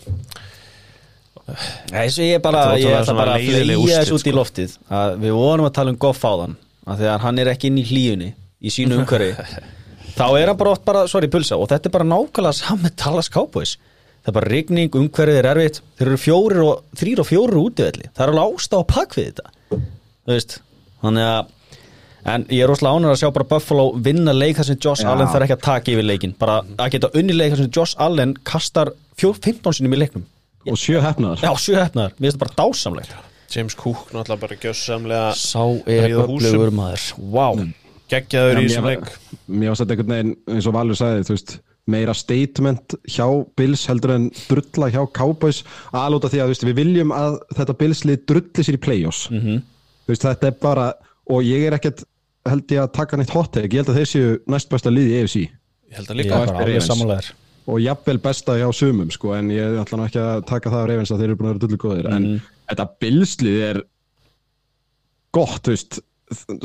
Nei, svo ég bara, Þetta var ég ætla bara að úrslit, þessu út í sko. loftið. Að við vorum að tala um Goff á þann að þegar hann er ekki inn í hlíunni í sínu umhverfi. Þá er hann bara oft bara, sorry, pulsa og þetta er bara nákvæmlega samme Dallas Cowboys. Það er bara rigning, umhverfið er erfitt þeir eru fjórir og, þrýr og fjórir útivelli. Það er alveg ástá að pakk við þetta þú veist, þannig að En ég er rosalega ánur að sjá bara Buffalo vinna leik þar sem Josh Já. Allen þarf ekki að taka yfir leikin bara að geta unni leik þar sem Josh Allen kastar 4, 15 sinum í leiknum og sjö hefnaðar Já, sjö hefnaðar, mér finnst það bara dásamlegt. James Cook náttúrulega bara gjössamlega Sá er öflugur maður. Vá, geggjaður í mér- leik. Mér var sett einhvern veginn, eins og Valur sagði, þú veist, meira statement hjá Bills heldur en drulla hjá Cowboys alúta því að veist, við viljum að þetta Bills-lið drulli sér í play-offs. Mhm. þú veist, þetta er bara og ég er ekkert, held ég að taka neitt hot take. Ég held að þeir séu næst besta lið í EFC ég held að ég líka er eftir bara alveg samanlegar og jafnvel besta hjá sumum sko, en ég ætla nú ekki að taka það af reyfins að þeir eru búin að vera dullu góðir en Mhm. þetta Bills-lið er gott, þú veist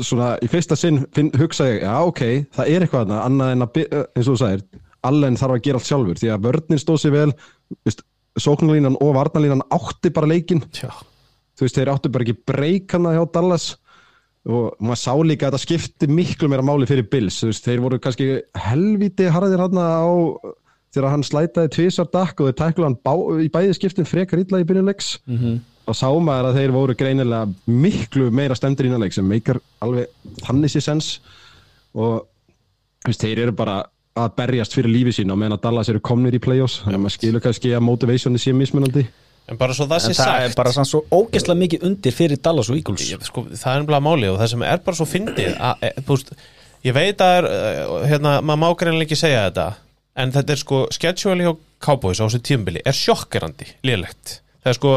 svona í fyrsta sinn finn, hugsa ég, já ok, það er eitthvað annað, annað en að, eins og þú sagðir allen þarf að gera allt sjálfur, því að vörnin stóð sér vel sóknarlínan og varnarlínan átti bara leikinn. Tjá, þú veist, þeir áttu bara ekki breyk hana hjá Dallas. Og maður sá líka að þetta skipti miklu meira máli fyrir Bills, þú veist, þeir voru kannski helviti harðir hann á þegar hann slætaði tvisar dakk og þeir tæklu hann bá, í bæði skiptin frekar illa í byrjunleiks Mhm. og sá maður að þeir voru greinilega miklu meira stemdir innanleik sem meikar alveg þannig sér sens. Og þú veist, þeir eru bara að berjast fyrir lífi sín og meðan að Dallas eru komnir í play-offs. Þannig að maður skilur kannski að motivationi sé mismunandi. En bara svo það En sé það er sagt bara svo ógeðslega mikið undir fyrir Dallas og Eagles. Ég, sko, það er nefnilega máli og það sem er bara svo fyndið að, e, ég veit að er, hérna, maður má greinlega ekki segja þetta en þetta er sko, schedule hjá Cowboys á þessu tímbili er sjokkerandi lélegt, það er sko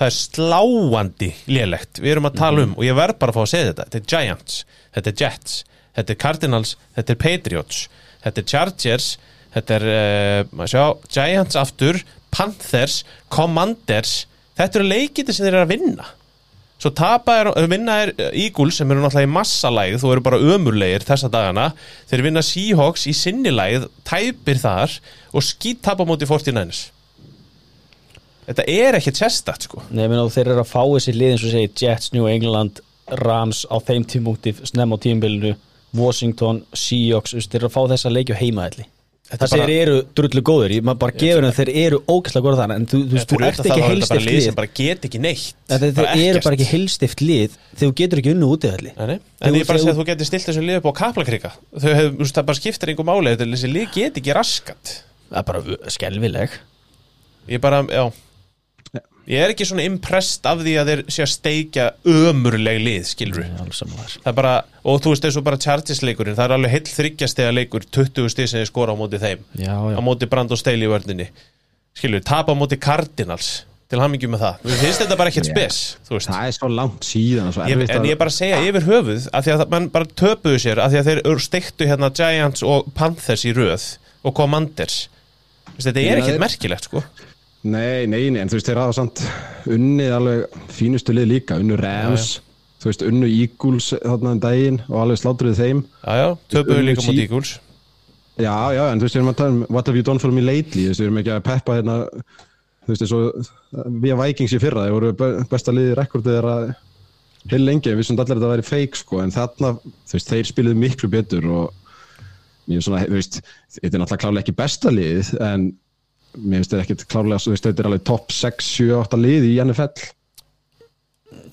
það er sláandi lélegt. Við erum að tala um og ég verð bara að fá að segja þetta þetta er Giants, þetta er Jets þetta er Cardinals, þetta er Patriots þetta er Chargers þetta er, uh, maður sjá, Giants aftur Panthers, Commanders. Þetta eru leikiti sem þeir eru að vinna Svo er, vinna er Eagles sem eru náttúrulega í massalægð og eru bara ömurlegir þessa dagana. Þeir vinna Seahawks í sinnilægð, tæpir þar og skýt tapa móti 49ers. Þetta er ekkert sérstætt sko. Nei, meina og þeir eru að fá þessi lið eins og segir Jets, New England, Rams á þeim tímúti snem á tímbilinu Washington, Seahawks, þú þeir eru að fá þessa leikju heimaðalli Þetta Það er þeir eru drullu góður, ég maður bara gefur þeim þeir eru ógæslega góður þannig en þú, þú, þú ert ekki heilstift lið sem bara get ekki neitt. Þeir, þeir eru bara ekki heilstift lið þegar þú getur ekki unnu útiðalli Nei, nei. En ég bara þú- segi að þú getur stilt þessu lið upp á kaplakrika. Þau hefur, þú veist, það bara skiptir einhver máli. Þetta þessi lið get ekki raskat. Það er bara skelvileg Ég bara, já. Ég er ekki svona impressed af því að þeir sé að steikja ömurleg lið, samanlegar það er bara, og þú veist og bara Chargers leikurinn, það er alveg heill þryggjastega leikur 20 stig sem þið skora á móti þeim. Já, já, á móti Brand og Steili í vörninni. Skilur, tapa á móti Cardinals til hamingjum með það, við finnst þetta bara ekkert spes þú veist, það er svo langt síðan svo ég, en ég er bara að segja yfir höfuð af því að mann bara töpuðu sér af því að þeir steiktu hérna Giants og Panthers í röð og Commanders. Þú þetta er ekkert þeir- merkilegt sko Nei, nei, nei, en þú veist, þeir hafa samt unnið alveg fínustu lið líka, unnu Rams, þú veist, unnu Eagles þarna um daginn og alveg slátruðu þeim. já, já, töpuðu líka sí- Eagles Já, já, en þú veist, við erum að tala um what have you done for me lately, þú veist, við erum ekki að peppa hérna, þú veist, og við Vikings í fyrra, þeir voru be- besta liðið rekordið þeirra heil lengi, við sem allir að þetta væri fake, sko, en þarna, þú veist, þeir spiluðu miklu betur og mér er svona, þú veist, þetta er náttúrulega klálega ekki besta liðið, en mér finnst þetta ekkert klálega, þú veist, þetta er alveg topp 6, 7, 8 lið í NFL.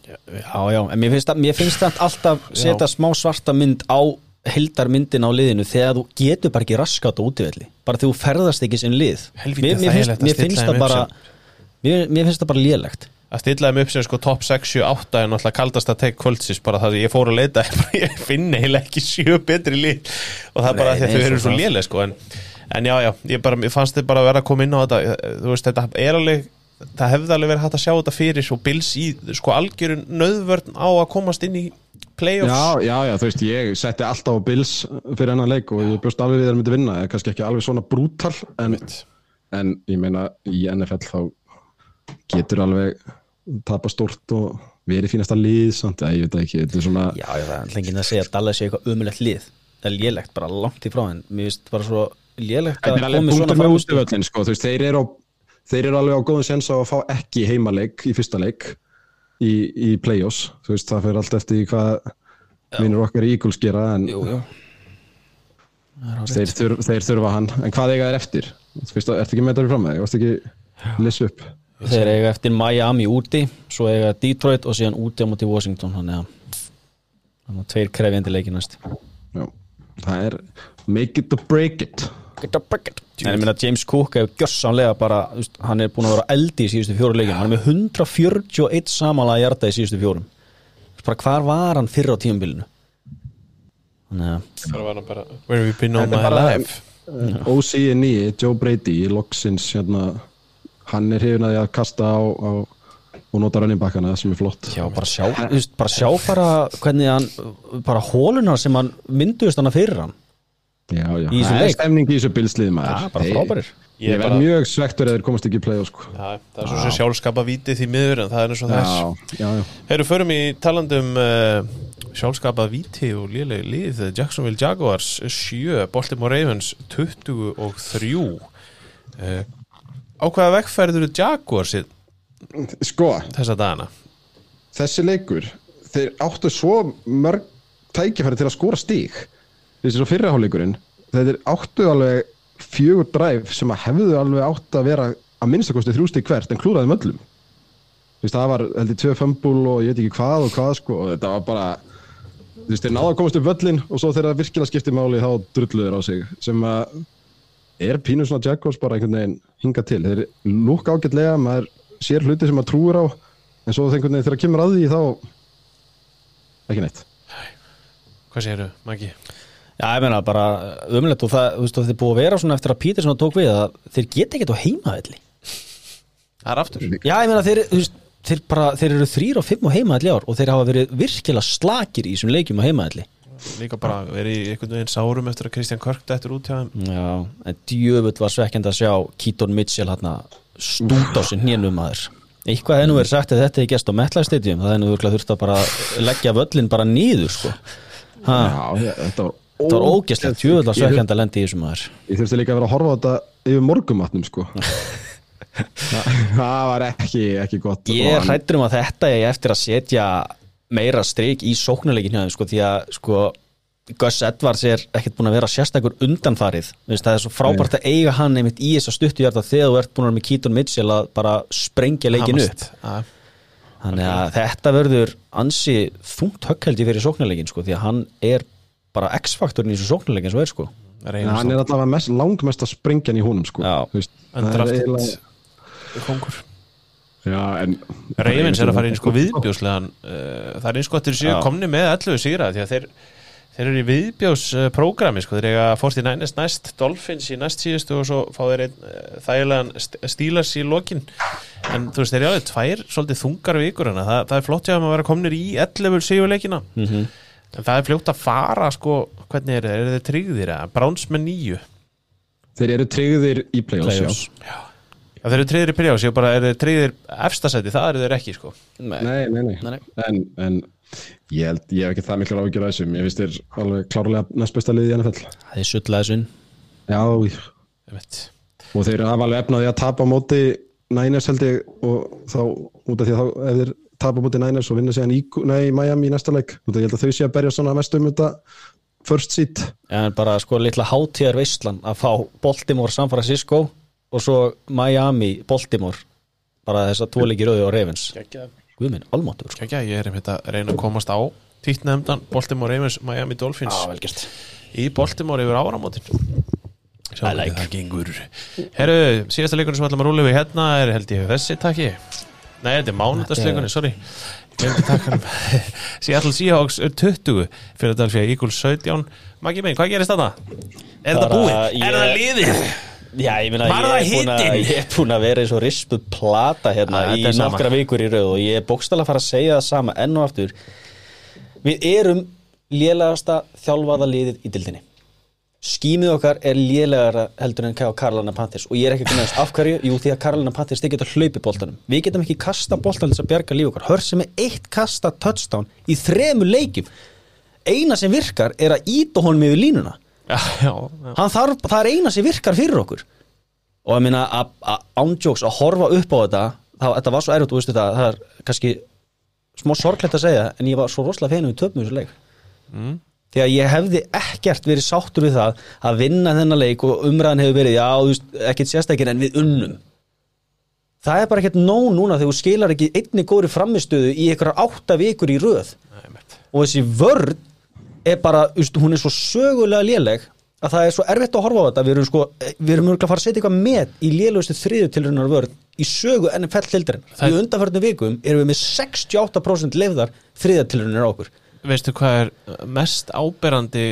já, já En mér finnst, það- mér finnst það alltaf setja smá svarta mynd á hildarmyndin á liðinu þegar þú getur bara ekki raskat á útivelli bara þegar þú ferðast ekki sem lið. Helvíti mér, mér, finnst, að mér finnst það bara mér, mér finnst það bara lélegt. Að stilla þeim upp sem sko top 6, 7, 8 er náttúrulega kaldast að tekk kvöldsins bara það að ég fór að leita ég finn eiginlega ekki sjö betri lið. Og það er bara því að þau eru svo léleg sko en, en já, já, ég bara, ég fannst þið bara að vera að koma inn á þetta þú veist, þetta er alveg það hefði alveg verið hægt að sjá þetta fyrir og Bills í sko algjörun nöðvörn á að komast inn í playoffs. Já, já, já, þú veist, ég setti alltaf á Bills fyrir hennan leik og ég bjóst alveg við þeir myndi vinna, er kannski ekki alveg svona brútal en, en ég meina í NFL þá getur alveg tapa stórt og verið fínasta lið samt, ja, ég veit ekki, þetta er svona já, já, það er lengið að segja að Dallas sé eitthvað umulegt lið. Það er lélegt, bara langt í frá en mér finnst bara svo lélegt að er komi svona frammistu útivöllin sko, veist, þeir eru, á, þeir eru alveg á góðum sens á að fá ekki heimaleik í fyrsta leik í, í play-offs, veist, það fyrir allt eftir hvað minnur okkar í Eagles gera en jú, jú. þeir, þurf, þeir þurfa hann. En hvað eiga þeir eftir? Ertu ekki með þetta fram með? Varstu ekki lissa upp? þeir eiga eftir Miami úti svo eiga Detroit og síðan úti á móti Washington þannig að Þannig að tveir krefjandi leiki næst. Já, það er make it or break it En ég meina James Cook hefur gjössanlega bara hann er búin að vera eldi í síðustu fjóru leikin hann er með 141 samanlega hjarta í síðustu fjórum. Bara hvar var hann fyrr á tímabilinu? Þannig að Það var hann bara? Where have you been all Þetta er my bara- life? OC9, Joe Brady loksins hérna hann er hrifin að því að kasta á, á og nota rönninbakkana sem er flott. Já, bara sjá, veist, bara sjá bara hvernig hann, bara hólunar sem hann mynduðist hann að fyrir hann já, já. Í það er stemning í þessu bilslið maður. Já, bara frábærir. Ég Ég er verð bara- mjög svektur eða þeir komast ekki í play sko. Já, það er svo sem sjálfskapa vítið því miður en það er eins og þess. Já, já, já. Heyrðu, förum í talandum uh, sjálfskapað víti og liðleg lið. Jacksonville Jaguars 7, Baltimore Ravens 23 uh, Á hvaða vekkferður Jaguars í sko, þessa dagana? þessi leikur þeir áttu svo mörg tækifæri til að skora stík þessi svo fyrraháleikurinn þeir áttu alveg fjögur dræf sem að hefðu alveg átt að vera að minnstakosti þrjú stík hvert en klúraði möllum veist, það var heldur tvö fömbul og ég veit ekki hvað og hvað sko og þetta var bara veist, þeir náðu að komast upp völlin og svo þegar það virkilega skipti máli þá drulluður á sig sem að er pínu svona Jaguars bara einhvern veginn hinga til. Þeir lúk ágætlega, maður sér hluti sem maður trúir á en svo þegar kemur að því þá ekki neitt. Hvað segirðu, Maggi? Já, ég meina bara umlegt og það, þú veist, þetta er búið að vera svona eftir að Peterson tók við að þeir geta ekkert á heimaðalli Það er aftur. Já, ég meina þeir, þú veist, þeir, bara, þeir eru þrýr og fimm á heimaðalli ár og þeir hafa verið virkilega slakir í þessum leikjum á heimaðalli Líka bara verið í einhvern veginn sárum eftir að Kristján Körk dættur út hjá þeim. Já, en djöfull var svekkjandi að sjá Keaton Mitchell hérna stút á sér hnjönum aður Eitthvað nú verið sagt að þetta er gæst á Metlife Stadium það örugglega þurft að bara leggja völlin bara nýður sko. Ha, Já, þetta var Það var ógæslega Ég þurfti- svekkjandi að lendi í þessum aður Ég þurfti líka að vera að horfa á þetta yfir morgumatnum sko. Þa, Það var ekki, ekki gott Ég er hrættur um að þetta er eftir að setja meira strik í sóknarleikin hjá þeim sko, því að sko Gus Edwards er ekkert búin að vera sérstakur undanfarið. Það er svo frábært að eiga hann einmitt í þess að stuttu hjarta þegar þú ert búin að vera með Keaton Mitchell að bara sprengja leikin upp. Þannig að þetta verður ansi þungt högghældi fyrir sóknarleikin sko, því að hann er bara X-faktorinn í þessu sóknarleikin svo er sko. Reynir hann er allavega mest, langmest að sprengjan í honum sko. Undrafted kongur Já, en Ravens er að fara inn sko viðbjóslegan uh, það er eins gott þeir séu Já. komni með 11 sigra því að þeir, þeir eru í viðbjósprógrami sko, þeir eiga fórst í nænest næst Dolphins í næst síðustu og svo fá þeir einn uh, þægilegan stílars í lokin. En þú veist þeir eru alveg tvær svolítið þungar vikur hana, það, það er flott hjá þeim að vera komnir í 11 sigurleikina mm en það er fljótt að fara sko hvernig er þeir, eru þeir tryggðir að bráns með nýju þeir eru tryggðir í play-offs Playoffs. já. Já, þeir eru tryggðir í prjás, ég bara eru þeir tryggðir efstasæti, það eru þeir ekki sko Nei. Nei, nei, nei, Nei, nei. En, en ég held, ég hef ekki það miklu ágjör að þessum Ég finnst þér alveg klárlega næst besta liði í NFL það er sullaði sunn Já, Einmitt. og þeir hafa alveg efnaði að tapa á móti Niners held ég og þá út af því að þá ef þeir tapa móti Niners og vinna síðan í, nei, Miami í næsta leik. Ég held að þau sé að berja svona mest um þetta first seat en bara sko litla hátíðar veistlan að fá Baltimore, San Francisco og svo Miami, Baltimore. Bara þess að tvoleiki rauði og Ravens. Gekkja. Guð minn, almáttur sko. Kækja, ég er einmitt að reyna að komast á títnefndan Baltimore Ravens Miami Dolphins velgjast í Baltimore yfir áramótin. Sjá I like. það gengur. Herru, síðasta leikurinn sem ætlum að rúla við hérna er held ég þessi takki Nei, þetta er mánudagsleikurinn, sorry Seattle Seahawks er 20 Philadelphia Eagles 17 Maggi minn, hvað gerist þetta? Er þetta búið? ég- Er það liðið? Já, ég meina, Var ég er búin að- er vera eins og rispuð plata hérna í þetta er sama. nokkra vikur í rauð og ég er bókstala að fara að segja það sama enn og aftur Við erum lélegasta þjálfaða liðið í dildinni Skýmið okkar er lélegara heldur en hjá Karlana Panthers og ég er ekki að finna þess af hverju, jú því að Karlana Panthers þið geta hlaupi boltanum. Við getum ekki kasta boltan til þess að bjarga líf okkar. Hörð sem er eitt kasta touchdown í þremu leikjum. Eina sem virkar er að íta honum yfir línuna. Já, já, já. Þarf, það er eina sem virkar fyrir okkur og ég meina að ándjóks að horfa upp á þetta þá, þetta var svo erfitt, þú veistu það, það er kannski smá sorglegt að segja en ég var svo rosalega feinum við töpum í þessu leik Mm. Því að ég hefði ekkert verið sáttur við það að vinna þennan leik og umræðan hefur verið, já, þú veist, ekkert sérstakir en við unnum. Það er bara ekkert nóg núna þegar þú skilar ekki einni góri framistöðu í einhverjar átta vikur í röð. Nei, og þessi vörn er bara, þú veist, hún er svo sögulega léleg að það er svo erfitt að horfa á þetta. Við erum sko, við erum örgulega að fara að setja eitthvað með í lélugustu þriðu tilraunar vörn í sögu tildarinn, Það- í undanförnum vikum erum við með 68% lefðar þriða tilraunar á okkur Veistu hvað er mest áberandi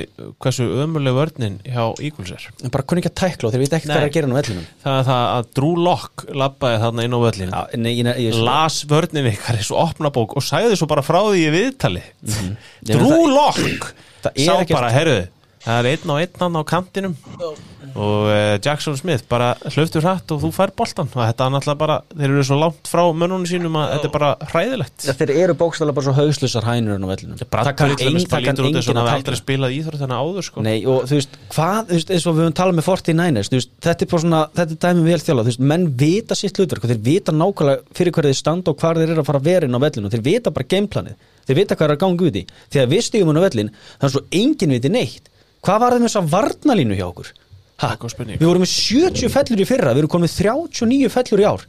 hversu ömuleg vörnin hjá en bara kunni ekki að tækla og þeir veit ekki hvað Nei. er að gera nú vellinum. Það er það að Drew Lock labbaði þarna inn á völlin Já, nei, ég, ég, las vörnin ykkar í svo opnabók og sagði svo bara frá því í viðtali. Ég Drew meina, það- Lock það er sá bara, herruðu það er einn á einn hann á kantinum. Og uh, Jackson Smith bara hlöftur hratt og þú fær boltan og þetta er náttúrulega bara, þeir eru svo langt frá mönnunum sínum að þetta er bara hræðilegt. Ja, þeir eru bókstæðlega bara svo hauslusar hænur á til ein- dæmis bara það kann enginn að aldrei spilað íþrótt þennan áður sko. Nei, og þú veist, hvað, þú veist, eins og við höfum talað með 49ers, þú veist, þetta er bara svona, þetta er dæmi vel þjála, þú veist, menn vita sitt hlutverk og þeir vita nákvæmlega fyrir hverju þeir standa og hvar þeir eru að fara að vera inn á vellinu, þeir vita bara gameplanið, þeir vita hvað er að ganga út í, þegar við stigum inn á vellin, það er svo enginn viti neitt, hvað var það með þessa varnalínu hjá okkur? Ha, við vorum með 70 fellur í fyrra, við erum komið með 39 fellur í ár.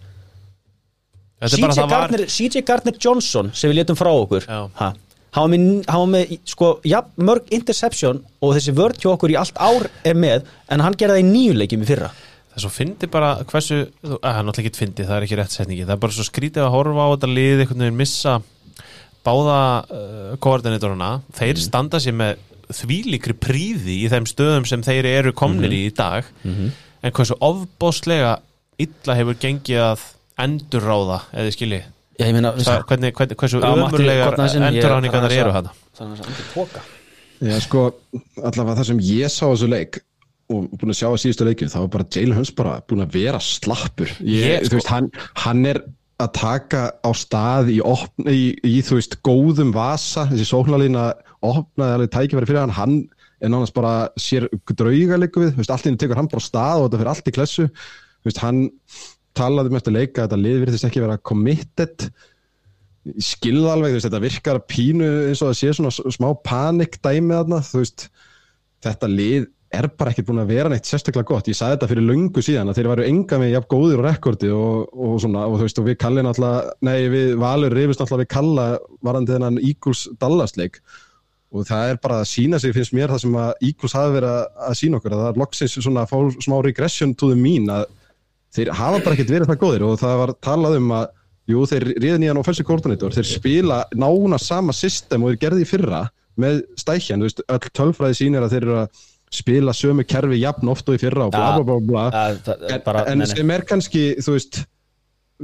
CJ það var Gardner, CJ Gardner Johnson sem við letum frá okkur ha, hann var með, var með sko, ja, mörg interception og þessi vörd hjá okkur í allt ár er með en hann gerði það í nýju leikjum í fyrra. Það er svo fyndi bara hversu Það er náttúrulega ekki fyndi, það er ekki rétt setningi. Það er bara svo skrítið að horfa á þetta lið einhvern veginn missa báða uh, koordinatoruna Þeir standa sér með þvílíkri príði í þeim stöðum sem þeir eru komnir í í dag. En hversu ofbóðslega illa hefur gengið að endurráða eða skilji Já, ég meina, Það, hvernig, hvernig, hversu ég- endurráningarnar er eru svo- hana það er andur póka Já, sko, allavega það sem ég sá á þessu leik og búin að sjá að síðustu leikinu þá var bara Jalen Hurts bara búin að vera slappur. Ég, Ég, sko- þú veist, hann, hann er að taka á stað í, opn, í, í þú veist, góðum vasa. Þessi sóknarlína opnaði alveg tækifæri fyrir hann, hann er nánast bara sér drauga líku við, veist, allt inni tekur hann bara á stað og þetta fyrir allt í klessu. Veist, hann talaði eftir leika að þetta lið virðist ekki vera committed. Skilða alveg, veist, þetta virkar pínu eins og það sé svona smá panik dæmi þarna, þú veist þetta lið er bara ekkert búin að vera neitt sérstaklega gott, ég sagði þetta fyrir löngu síðan að þeir væru enga með jafn góðir og rekordi og, og svona, og þú veist, og við kallin alltaf nei, við Valur rifist alltaf við kalla varandi þennan Eagles Dallas leik. Og það er bara að sína sig finnst mér það sem að Eagles hafi verið að, að sína okkur, að það er loksins svona að fá smá regression to the mean að þeir hafa bara ekkert verið það góðir. Og það var talað um að jú, þeir riðin í hann offensive coordinator, þeir spila nána sama system og þeir gerði í fyrra með stækjan, þú veist, öll tölfræði sýnir að þeir eru að spila sömu kerfi jafn oft og í fyrra og bla bla bla bla. En, en sem er kannski, þú veist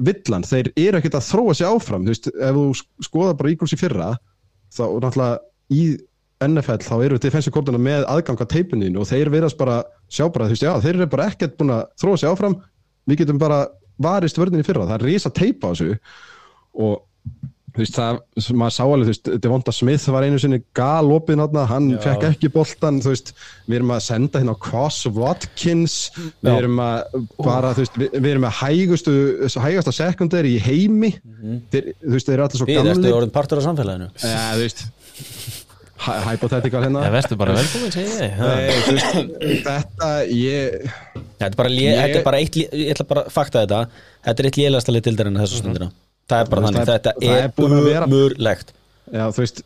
villan, þeir eru ekkert að þróa sig áfram, þú veist, ef þú sk- skoðar bara Eagles í fyrra, þá náttúrulega í NFL þá eru defensive coordinator með aðgang á teipinu og þeir verðast bara sjá bara, þú veist, já, þeir eru bara ekkert búin að þróa sig áfram, við getum bara varist vörðin í fyrra, það er risa teipa á þessu og þú veist, það, sem maður sá alveg, þú veist, Devonta Smith var einu sinni galopið náttúrulega, hann Já. fekk ekki boltan, þú veist, við erum að senda hérna á Cross Watkins, við Já. erum að bara, þú veist, við, við erum að hægustu, hægasta sekundari í heimi, þeir, þú veist, þeir eru allir svo Við ertu gamli, orðin partur af samfélaginu. Ja, þú veist, hy- hypothetical hérna, bara velkomin, segi ég. Nei, þú veist, þetta, ég, Þetta er bara, lé, Ég- þetta er bara eitt, ég ætla bara að fakta þetta. Þetta er eitt lélegasta lið dildarinn þessu stundina Það er bara þannig, það er- þetta er búin að er vera- umurlegt já, þú veist,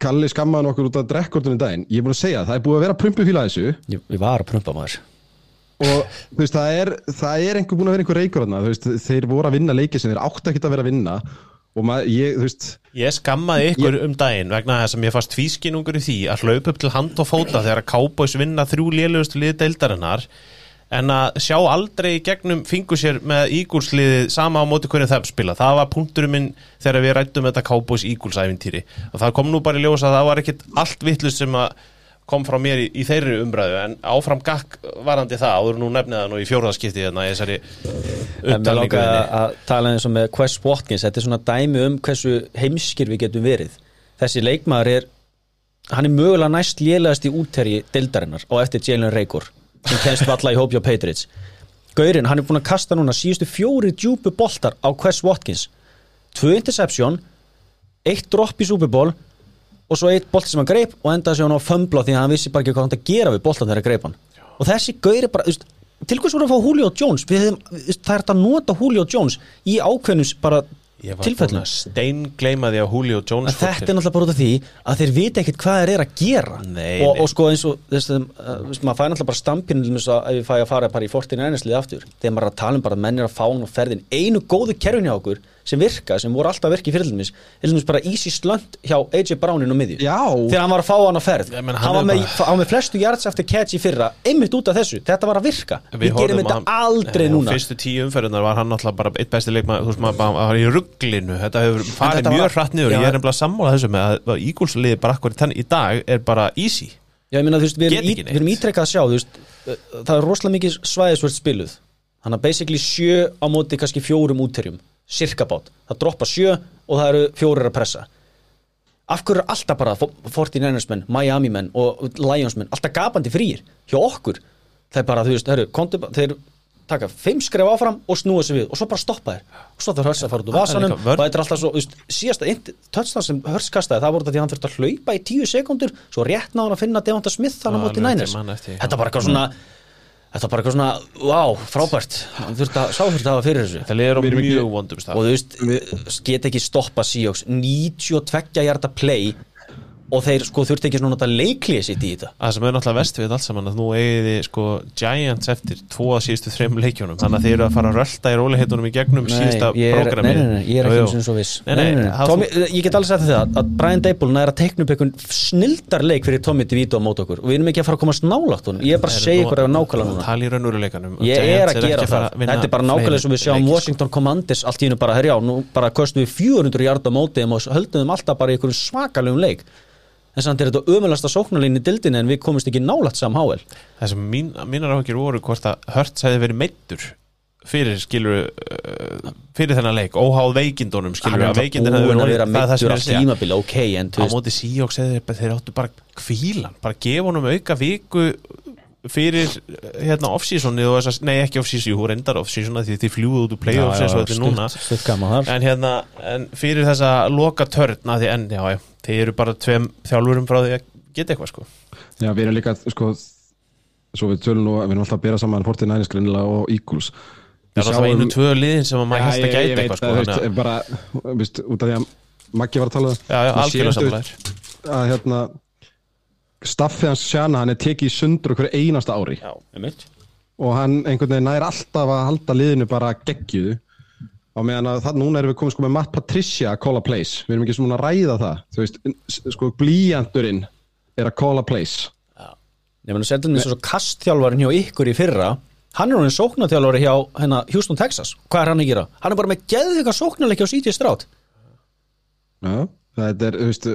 Kalli skammaði okkur út af drekkordunum daginn, ég er búin að segja, það er búið að vera prumpufíla þessu, Ég, ég var að prumpa maður. Og þú veist, það er, það er einhver búin að vera einhver reykur þarna, þú veist, þeir voru að vinna leiki sem þeir áttu ekki að vera að vinna. Og maður, ég, þú veist, Ég skammaði ykkur um daginn vegna þess að mér fannst tvískinungur í því að hlaupa upp til hand og fóta þegar að Cowboys vinna þrjú lélugustu liði deildarinnar en að sjá aldrei í gegnum fingur sér með Eagles liðið sama á móti hvernig þeim spila. Það var punkturinn minn þegar við rættum þetta Cowboys Eagles æfintýri og það kom nú bara í ljós að það var ekkit allt vittlust sem að kom frá mér í, í þeirri umræðu en áfram gakk varandi það áður nú nefnið það nú í fjórðaskipti hérna í þessari upptalningu að tala eins og með Quest Watkins. Þetta er svona dæmi um hversu heimskir við getum verið. Þessi leikmaður er Hann er mögulega næst lélegast í útterji dildarinnar og eftir Jalen Reykor sem kennst valla í hópjá Patriots. Gaurinn, hann er búin að kasta núna síðustu fjóri djúpu boltar á Quest Watkins. Tvö interception Eitt dropp í Super Bowl og svo eitt bolti sem hann greip og endaði sig hann á fömbla því að hann vissi bara ekki hvað hann að gera við boltan þegar hann greip hann. Og þessi gaur er bara, til hvers voru að fá Julio Jones? Við veist, það er að nota Julio Jones í ákveðnus bara Ég var búin tilfellum að steingleima því að Julio Jones En þetta er náttúrulega bara út af því að þeir vita ekkert hvað þeir eru að gera. Nei, og, nei. og sko eins og þess að uh, veist, maður fæ náttúrulega bara stampinu ef ég fæ að fara bara í 14 einherslið aftur. Þegar maður er að tala um bara að menn er að fá hann á ferðin einu góðu kerfin hjá okkur sem virka sem voru alltaf að virka í fyrirlumis er bara easy slönd hjá AJ Brownin á miðju. Já. þegar hann var að fá hann á ferð. Ég meina, hann, hann var með, hann var með flestu yards eftir catch í fyrra einmitt út af þessu, þetta var að virka. Við, gerum horfðum þetta hann- aldrei Nei, á núna. Fyrstu tíu umferðunar var hann náttúrulega bara eitt besti leikmaður, þú veist maður bara var í rugglinu Þetta hefur farið þetta mjög var- hratt niður Já. Ég er nefnilega sammála þessu með að- að Ígúlsliði bara akkur í dag er bara easy. Já, ég meina, þú veist, við erum, í, við erum ítrekkað að sjá, þú veist, það er rosalega mikið svæðisvört spiluð. Þannig að basically sjö á móti kannski fjórum útterjum, cirka bát. Það droppa sjö og það eru fjórir að pressa. Af hverju er alltaf bara 49ers menn, Miami menn og Lions menn, alltaf gapandi frýir hjá okkur? Það er bara, þú veist, heru, þeir taka fimm skref áfram og snúa sig við og svo bara stoppa þeir og svo það hörs að fara út úr vasanum og þetta er alltaf svo, þú veist, síðasta touchdown sem hörs kastaði, það voru þetta því að hann þurfti að hlaupa í tíu sekundur, svo rétt náðan að finna Devonta Smith þannig á móti já. þetta var eitthvað svona þetta var bara eitthvað svona, wow, frábært. Hann þurfti að, sá þurfti að hafa fyrir þessu. Það liður á ekki- mjög vondum og stað þú veist, get ekki stoppa Seahawks. 92 hjarta play og þeir sko þurfti ekki svona að leiklið sitt í þetta? Það sem er náttúrulega vest við allt saman að nú eigiði sko Giants eftir tvo að síðustu þreim leikjónum þannig að þeir eru að fara að rölda í róliheitunum í gegnum ég er, prógrami nei, nei, nei, ég er ekki eins og svo viss. Nei, nei, Tommy, ég get sagt þér það að Brian Dable næra að tekna upp einhvern snildar leik fyrir Tommy DeVito á mót okkur. Og við erum ekki að fara að komast nálátt honum. Ég er bara að segja ykkur að nákvæmlega núna. Ég er að gera það, þetta er bara nákvæmlega sem við sjáum Washington Commanders allt í hennu bara, herjá, nú bara kostum við 400 hjarta mótið og höldum þeim alltaf bara í einhverjum svakalugum leik en samt þetta ömulasta sóknarlínu í dildinni en við komumst ekki nálægt sam HL Það sem mín, mínar áhyggjur voru hvort að Hurts hefði verið meittur fyrir skilur uh, fyrir þennan leik, óháð veikindunum skilur að veikindin hefði að verið það sem er á að segja. tímabili ok, en þú á veist móti Seahawks þeir, þeir áttu bara kvílan, bara gefa honum auka viku fyrir hérna off-seasoni og þess að, nei ekki off-season, jú reyndar off-season því þið fljúðu út úr playoffs eins og þetta er núna. stutt, stutt en hérna, en fyrir þessa loka törn að því enn, já, já, þeir eru bara tveim þjálfurum frá því að geta eitthvað sko. Já, við erum líka, sko svo við tölum nú, við erum alltaf að bera saman 49ers greinilega og Eagles. Það er alltaf einu tvö liðin sem að maður helst að gæta eitthvað sko að, þú veist, þannig að- bara, veist, út af því að Maggi var að tala um já, já, Við algjörlega séum, samlæður að hérna staffið hans sjana, hann er tekið í sundur okkur einasta ári. Já, og hann einhvern veginn nær alltaf að halda liðinu bara geggjuðu á meðan að það, núna erum við komið sko með Matt Patricia að call a place, við erum ekki svona að ræða það. Þú veist, sko blíjandurinn er að call a place. Ég menn að setja mér svo kastþjálfarin hjá ykkur í fyrra. Hann er hann sóknarþjálfari hjá hérna, Houston, Texas. Hvað er hann að gera? hann er bara með geðvika sóknarleiki á CJ Stroud. Já, það er, þú veist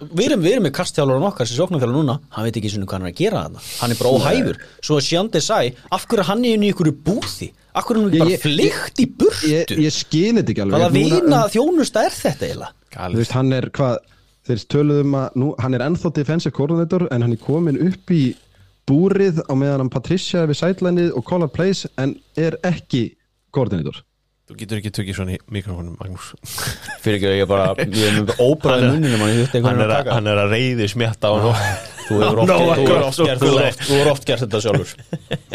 við, erum, við erum með kastþjálfarin okkar sem sóknarþjálfari núna. Hann veit ekki svona hvað hann er að gera þarna. Hann er bara óhæfur. Svo að Sjandi sæ, af hverju er hann er inn í ykkur búði? Af hverju er hann Ég- bara flykt í burtu? ég, ég skil þetta ekki alveg. Hvaða vina þjónusta er þetta eiginlega? Þú veist, hann er hvað þeir töluðum að, nú, hann er ennþá defensive coordinator en hann er komin upp í búrið á meðan hann Patricia er við sidelinið og call a place en er ekki koordinator þú getur ekki tökið svona í mikrofónum Magnús. Fyrir ekki að ég bara ég er með óbræði Hann er- muninu mann, ég hann eitthvað er, að taka. hann er að reyði smjatta á hann þú hefur oft, No, þú I oft, gert- þú hefur oft, þú hefur oft gert þetta sjálfur.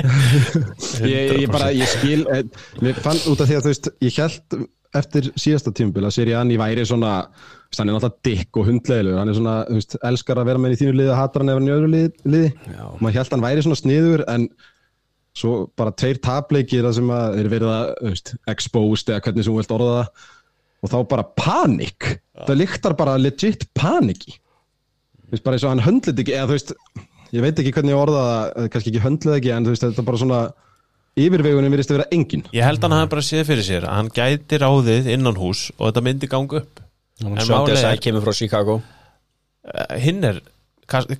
Ég, ég bara, ég skil eh, mér fann út af því að þú veist ég held eftir síðasta tímabil að Sirianni væri svona, þú veist, hann er náttúrulega dikk og hundlegilegur, hann er svona, þú veist, elskar að vera með í þínu liði, hatar hann ef hann í öðru liði, liði. og maður held hann væri svona sniður en svo bara tveir tapleikir sem að þeir verið að, exposed eða hvernig sem þú vilt orða það. Og þá bara panik. Það líktar bara legit paniki þú veist, bara eins og hann höndlit ekki eða þú veist, ég veit ekki hvernig ég orða það kannski ekki höndlið ekki, en þú veist, þetta er bara svona yfirvegunin virðist að vera engin. Ég held hann hafi bara séð fyrir sér að hann gæti ráðið innan hús og þetta myndi ganga upp. En að er- Chicago. Eh, hinn er,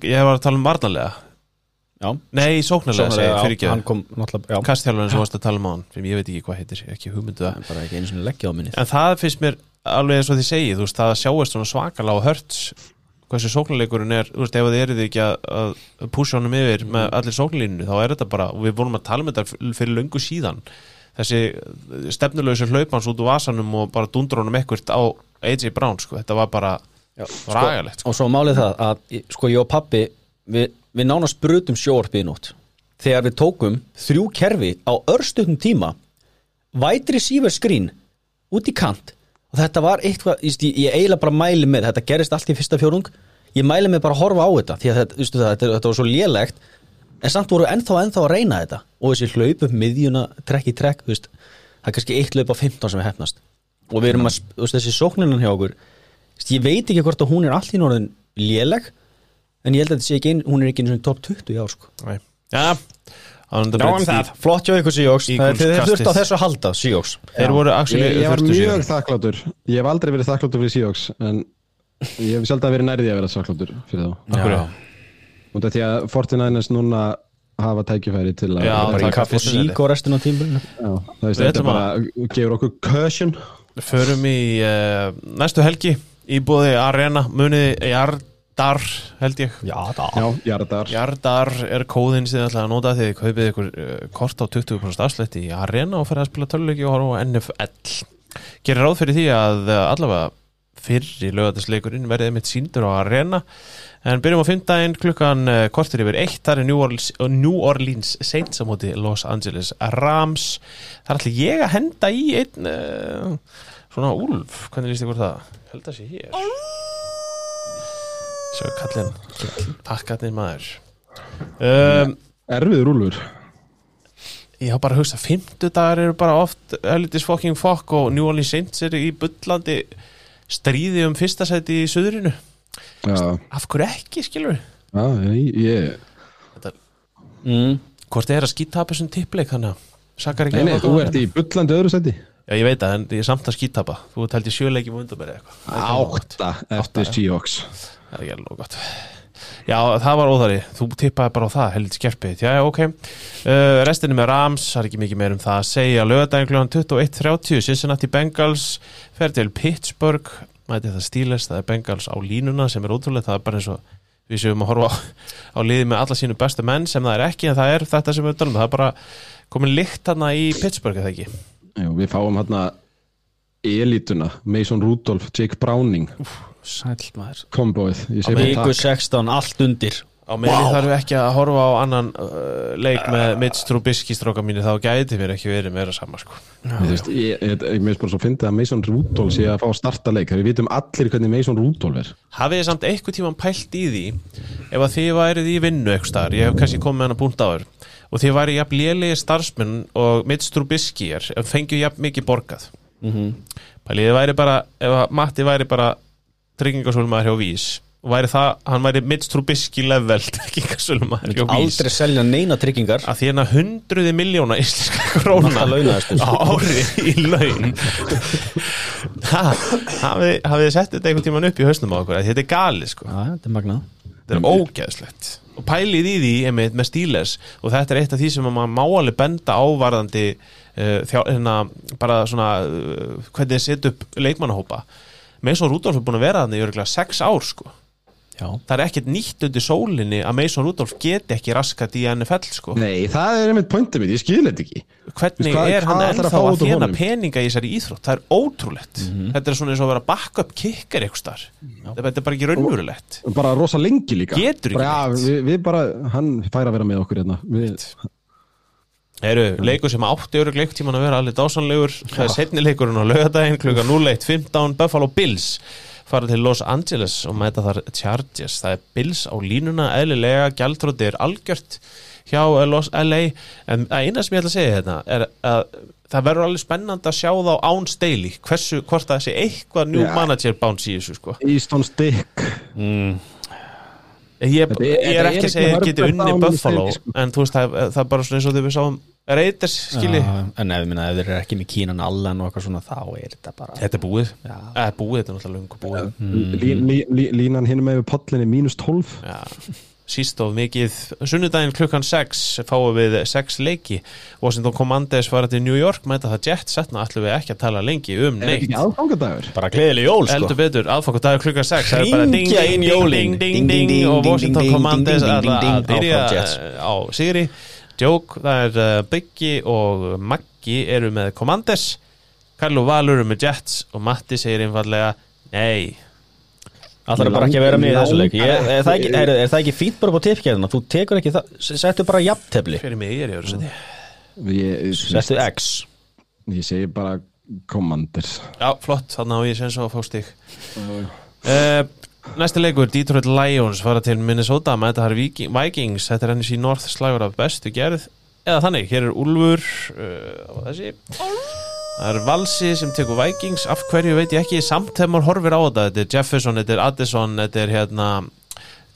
ég var að tala um varnarlega já, nei, sóknarlega Sóknarlega, segi, já, fyrir ekki. hann kom náttúrulega, já, kastþjálfurinn sem varst að tala um á hann sem ég veit ekki hvað heitir, ekki hugmyndu það. Bara ekki einu sinni leggja á minni en það finnst mér alveg eins og þið segið þú veist, það að sjáast svona svakalega á hörts hversu sóknarleikurinn er, þú veist, ef þið eruð ekki að, að púsja honum yfir með allir sóknarlínu, þá er þetta bara og við vorum að tala um þetta fyrir löngu síðan. Þessi stefnulösa hlaupans út úr vasanum og bara dundur honum ekkert á AJ Brown, sko, þetta var bara ragalegt, sko. og svo málið það að sko ég og pappi við, við nánast brutum sjóarpið í nótt. Þegar við tókum þrjú kerfi á örstutum tíma receiver screen út í kant. Og þetta var eitthvað, ég, eiginlega bara mæli með þetta gerist allt í fyrsta fjórung ég mæli með bara að horfa á þetta því að þetta, þetta, þetta var svo lélegt en samt voru ennþá ennþá að reyna þetta. Og þessi hlaup upp miðjuna, trekk í trekk veist, það er kannski eitt hlaup á 15 sem er hefnast og við erum að, þessi sóknunan hjá okkur ég veit ekki hvort að hún er allt í norðin léleg en ég held að þetta sé ekki, ein, hún er ekki eins og top 20 í ár sko. Nei. Já, ánum Já, um það, flott hjá ykkur Seahawks. Eagles Þeir þurft á kastið. þessu að halda, Seahawks. Þeir voru actually Ég, ég var þurftu mjög sig. þakkláttur. Ég hef aldrei verið þakkláttur fyrir Seahawks En ég hef sjálf verið nærði að vera þakkláttur fyrir þá. Af hverju? Og þetta því að 49ers núna hafa tækifæri til að Já, Bara í er kaffi og sík og restin á tímbilinu Já, það veist, Við þetta ætlum bara gefur okkur cushion. Förum í uh, næstu helgi í búði Arena. Muniði Jardar held ég. Já, það Já, Jardar. Jardar er kóðinn sem þið ætlaði að nota þegar þið kaupið ykkur uh, kort á 20% afslætti í Arena og ferði að spila töluleiki og horfa á NFL Gerir ráð fyrir því að uh, allavega fyrri lögatarsleikurinn verði mitt síndur á Arena. En byrjum á fimmdægin klukkan uh, kortir yfir eitt þar er New Orleans, New Orleans Saints á móti Los Angeles Rams. Þar ætla ég að henda í einn uh, svona úlf, hvernig líst ykkur það? Held að sé hér Svo kallinn. Pakkatinn maður. Um, Erfiður úlfur. Ég hafa bara að hugsa, fimmtudagar eru bara oft Elitis fucking fuck og New Orleans Saints eru í bullandi stríði um fyrsta sæti í söðurinu Já, Af hverju ekki, skilur já, ég, ég mm. Hvort er að skítapa þessum tippleik þannig að Sakar ekki Nei, nei, að þú ert í bullandi öðru seti Já, ég veit það, en ég er samt að skítapa. Þú held í sjöleikjum og undanbæri eitthvað. Átta eftir Seahawks Það er ekki alveg gott. Já, það var óþari, þú tippaði bara á það heldur skerpið, já, ok. Uh, Restinni með Rams, það er ekki mikið meir um það að segja. Lögadaginn kl. 21.30 Cincinnati Bengals fer til Pittsburgh. Mæti það Steelers, það er Bengals á línuna sem er ótrúlega, það er bara eins og við séum að horfa á, á liði með alla sínu bestu menn sem það er ekki, en það er þetta sem við tölum það er bara komin lykt þarna í Pittsburgh eða ekki, Jú, Við fáum hérna elituna Mason Rudolph, Jake Browning. Sæl maður. Komboið Ég segi bara Viku takk. 16, allt undir. Á meðan wow. þarf ekki að horfa á annan uh, leik með Mitch Trubisky stróka mínu, þá gæti mér ekki verið meira sama sko. Þú veist, Ég, ég, ég, ég finnst bara svo fyndið að Mason Rudolph sé að fá að starta leik. Við vitum allir hvernig Mason Rudolph er. Hafið þið samt einhver tíman pælt í því ef að þið værið í vinnu eitthvað staðar, ég hef kannski komið með hana búnt áður og þið værið jafn lélegi starfsmenn og ef fengju jafn mikið borgað. Pælið þið væri bara, ef Matti væri bara tryggingasölumæður hjá Vís og væri það, hann væri Mitch Trubisky level tryggingasölumæður hjá Vís. Aldrei selja neina tryggingar. Að því hérna hundruði miljóna íslenska króna Náttúrulega launaðastur. á ári í laun. Ha, hafið þið sett þetta einhvern tíman upp í hausnum á okkur þetta er galið sko, þetta er magnað. Þetta er ógeðslegt og pælið í því einmitt með stíles. Og þetta er eitt af því sem að maður má alveg benda ávarðandi uh, þjá, hérna, bara svona uh, hvernig þið setja upp leikmannahópa. Mason Rudolph er búin að vera þannig í örgulega sex ár sko Já, það er ekkert nýtt undir sólinni að Mason Rudolph geti ekki raskat í NFL sko. Nei, það er einmitt pointið mitt, ég skil þetta ekki. Hvernig Hvað- er hann að ennþá fá að þjána honum? peninga í þessari íþrótt? Það er ótrúlegt. Þetta er svona eins og að vera backup kicker eitthvað starf þetta er bara ekki raunverulegt. Bara rosa lengi líka. Getur ekki bara, ja, við, við bara, hann fær að vera með okkur hérna. Við, Heru, leikur sem átti örug leiktíman að vera alveg dásanlegur það er setni leikurinn á laugadaginn klukka 01.15 Buffalo Bills fara til Los Angeles og mæta þar Chargers. Það er Bills á línuna eðlilega gjaldróti er algjört hjá eh, Los LA en eina sem ég ætla að segja þetta er að það verður alveg spennandi að sjá þá án Staley hversu, hvort það sé eitthvað new Já. manager bounce í þessu sko. Easton Stick. Ég, Þetta er- ég er ekki að segja að besta unni Buffalo sko. en þú veist það, það er bara svona eins og þegar við sáum Raiders skilji En ef, minna, ef þeir eru ekki með kínan allan og eitthvað svona þá er þetta bara Þetta er búið, Já. eða búið, þetta er náttúrulega lungu búið lí, lí, lí, Línan hinn með við pollinni mínus 12 Já, síst of mikið Sunnudaginn klukkan 6 fáum við 6 leiki Washington Commanders fara til New York mæta það Jets setna ætlum við ekki að tala lengi um Er þetta neitt ekki aðfangadagur? Bara gleðileg jól sko Heldur betur, aðfangadag klukkan 6 það er bara ding, ding, ding, ding, ding, og Washington Commanders að byrja eh, á Sigri Joke, það er uh, Biggi og Maggi eru með Commanders. Karl og Valur eru með Jets og Matti segir einfallega Nei, Það þarf bara ekki að vera með í þessu leik? Ég, er, það ekki, er, er það ekki fínt bara på tippkjæðina Þú tekur ekki það, settu bara jafntefli. Fyrir mig er ég öðru seti Ég, Settu X. Ég segi bara Commanders. Já, flott, þannig á ég svo að fá stig. Uh, Næsti leikur, Detroit Lions fara til Minnesota með þetta har Viking, Vikings. Þetta er henni sín North slagur af bestu gerð. Eða þannig, hér er Úlfur uh, þessi. Það er Valsi sem tekur Vikings. Af hverju veit ég ekki, samt þegar maður horfir á þetta Þetta er Jefferson, þetta er Addison Þetta er hérna,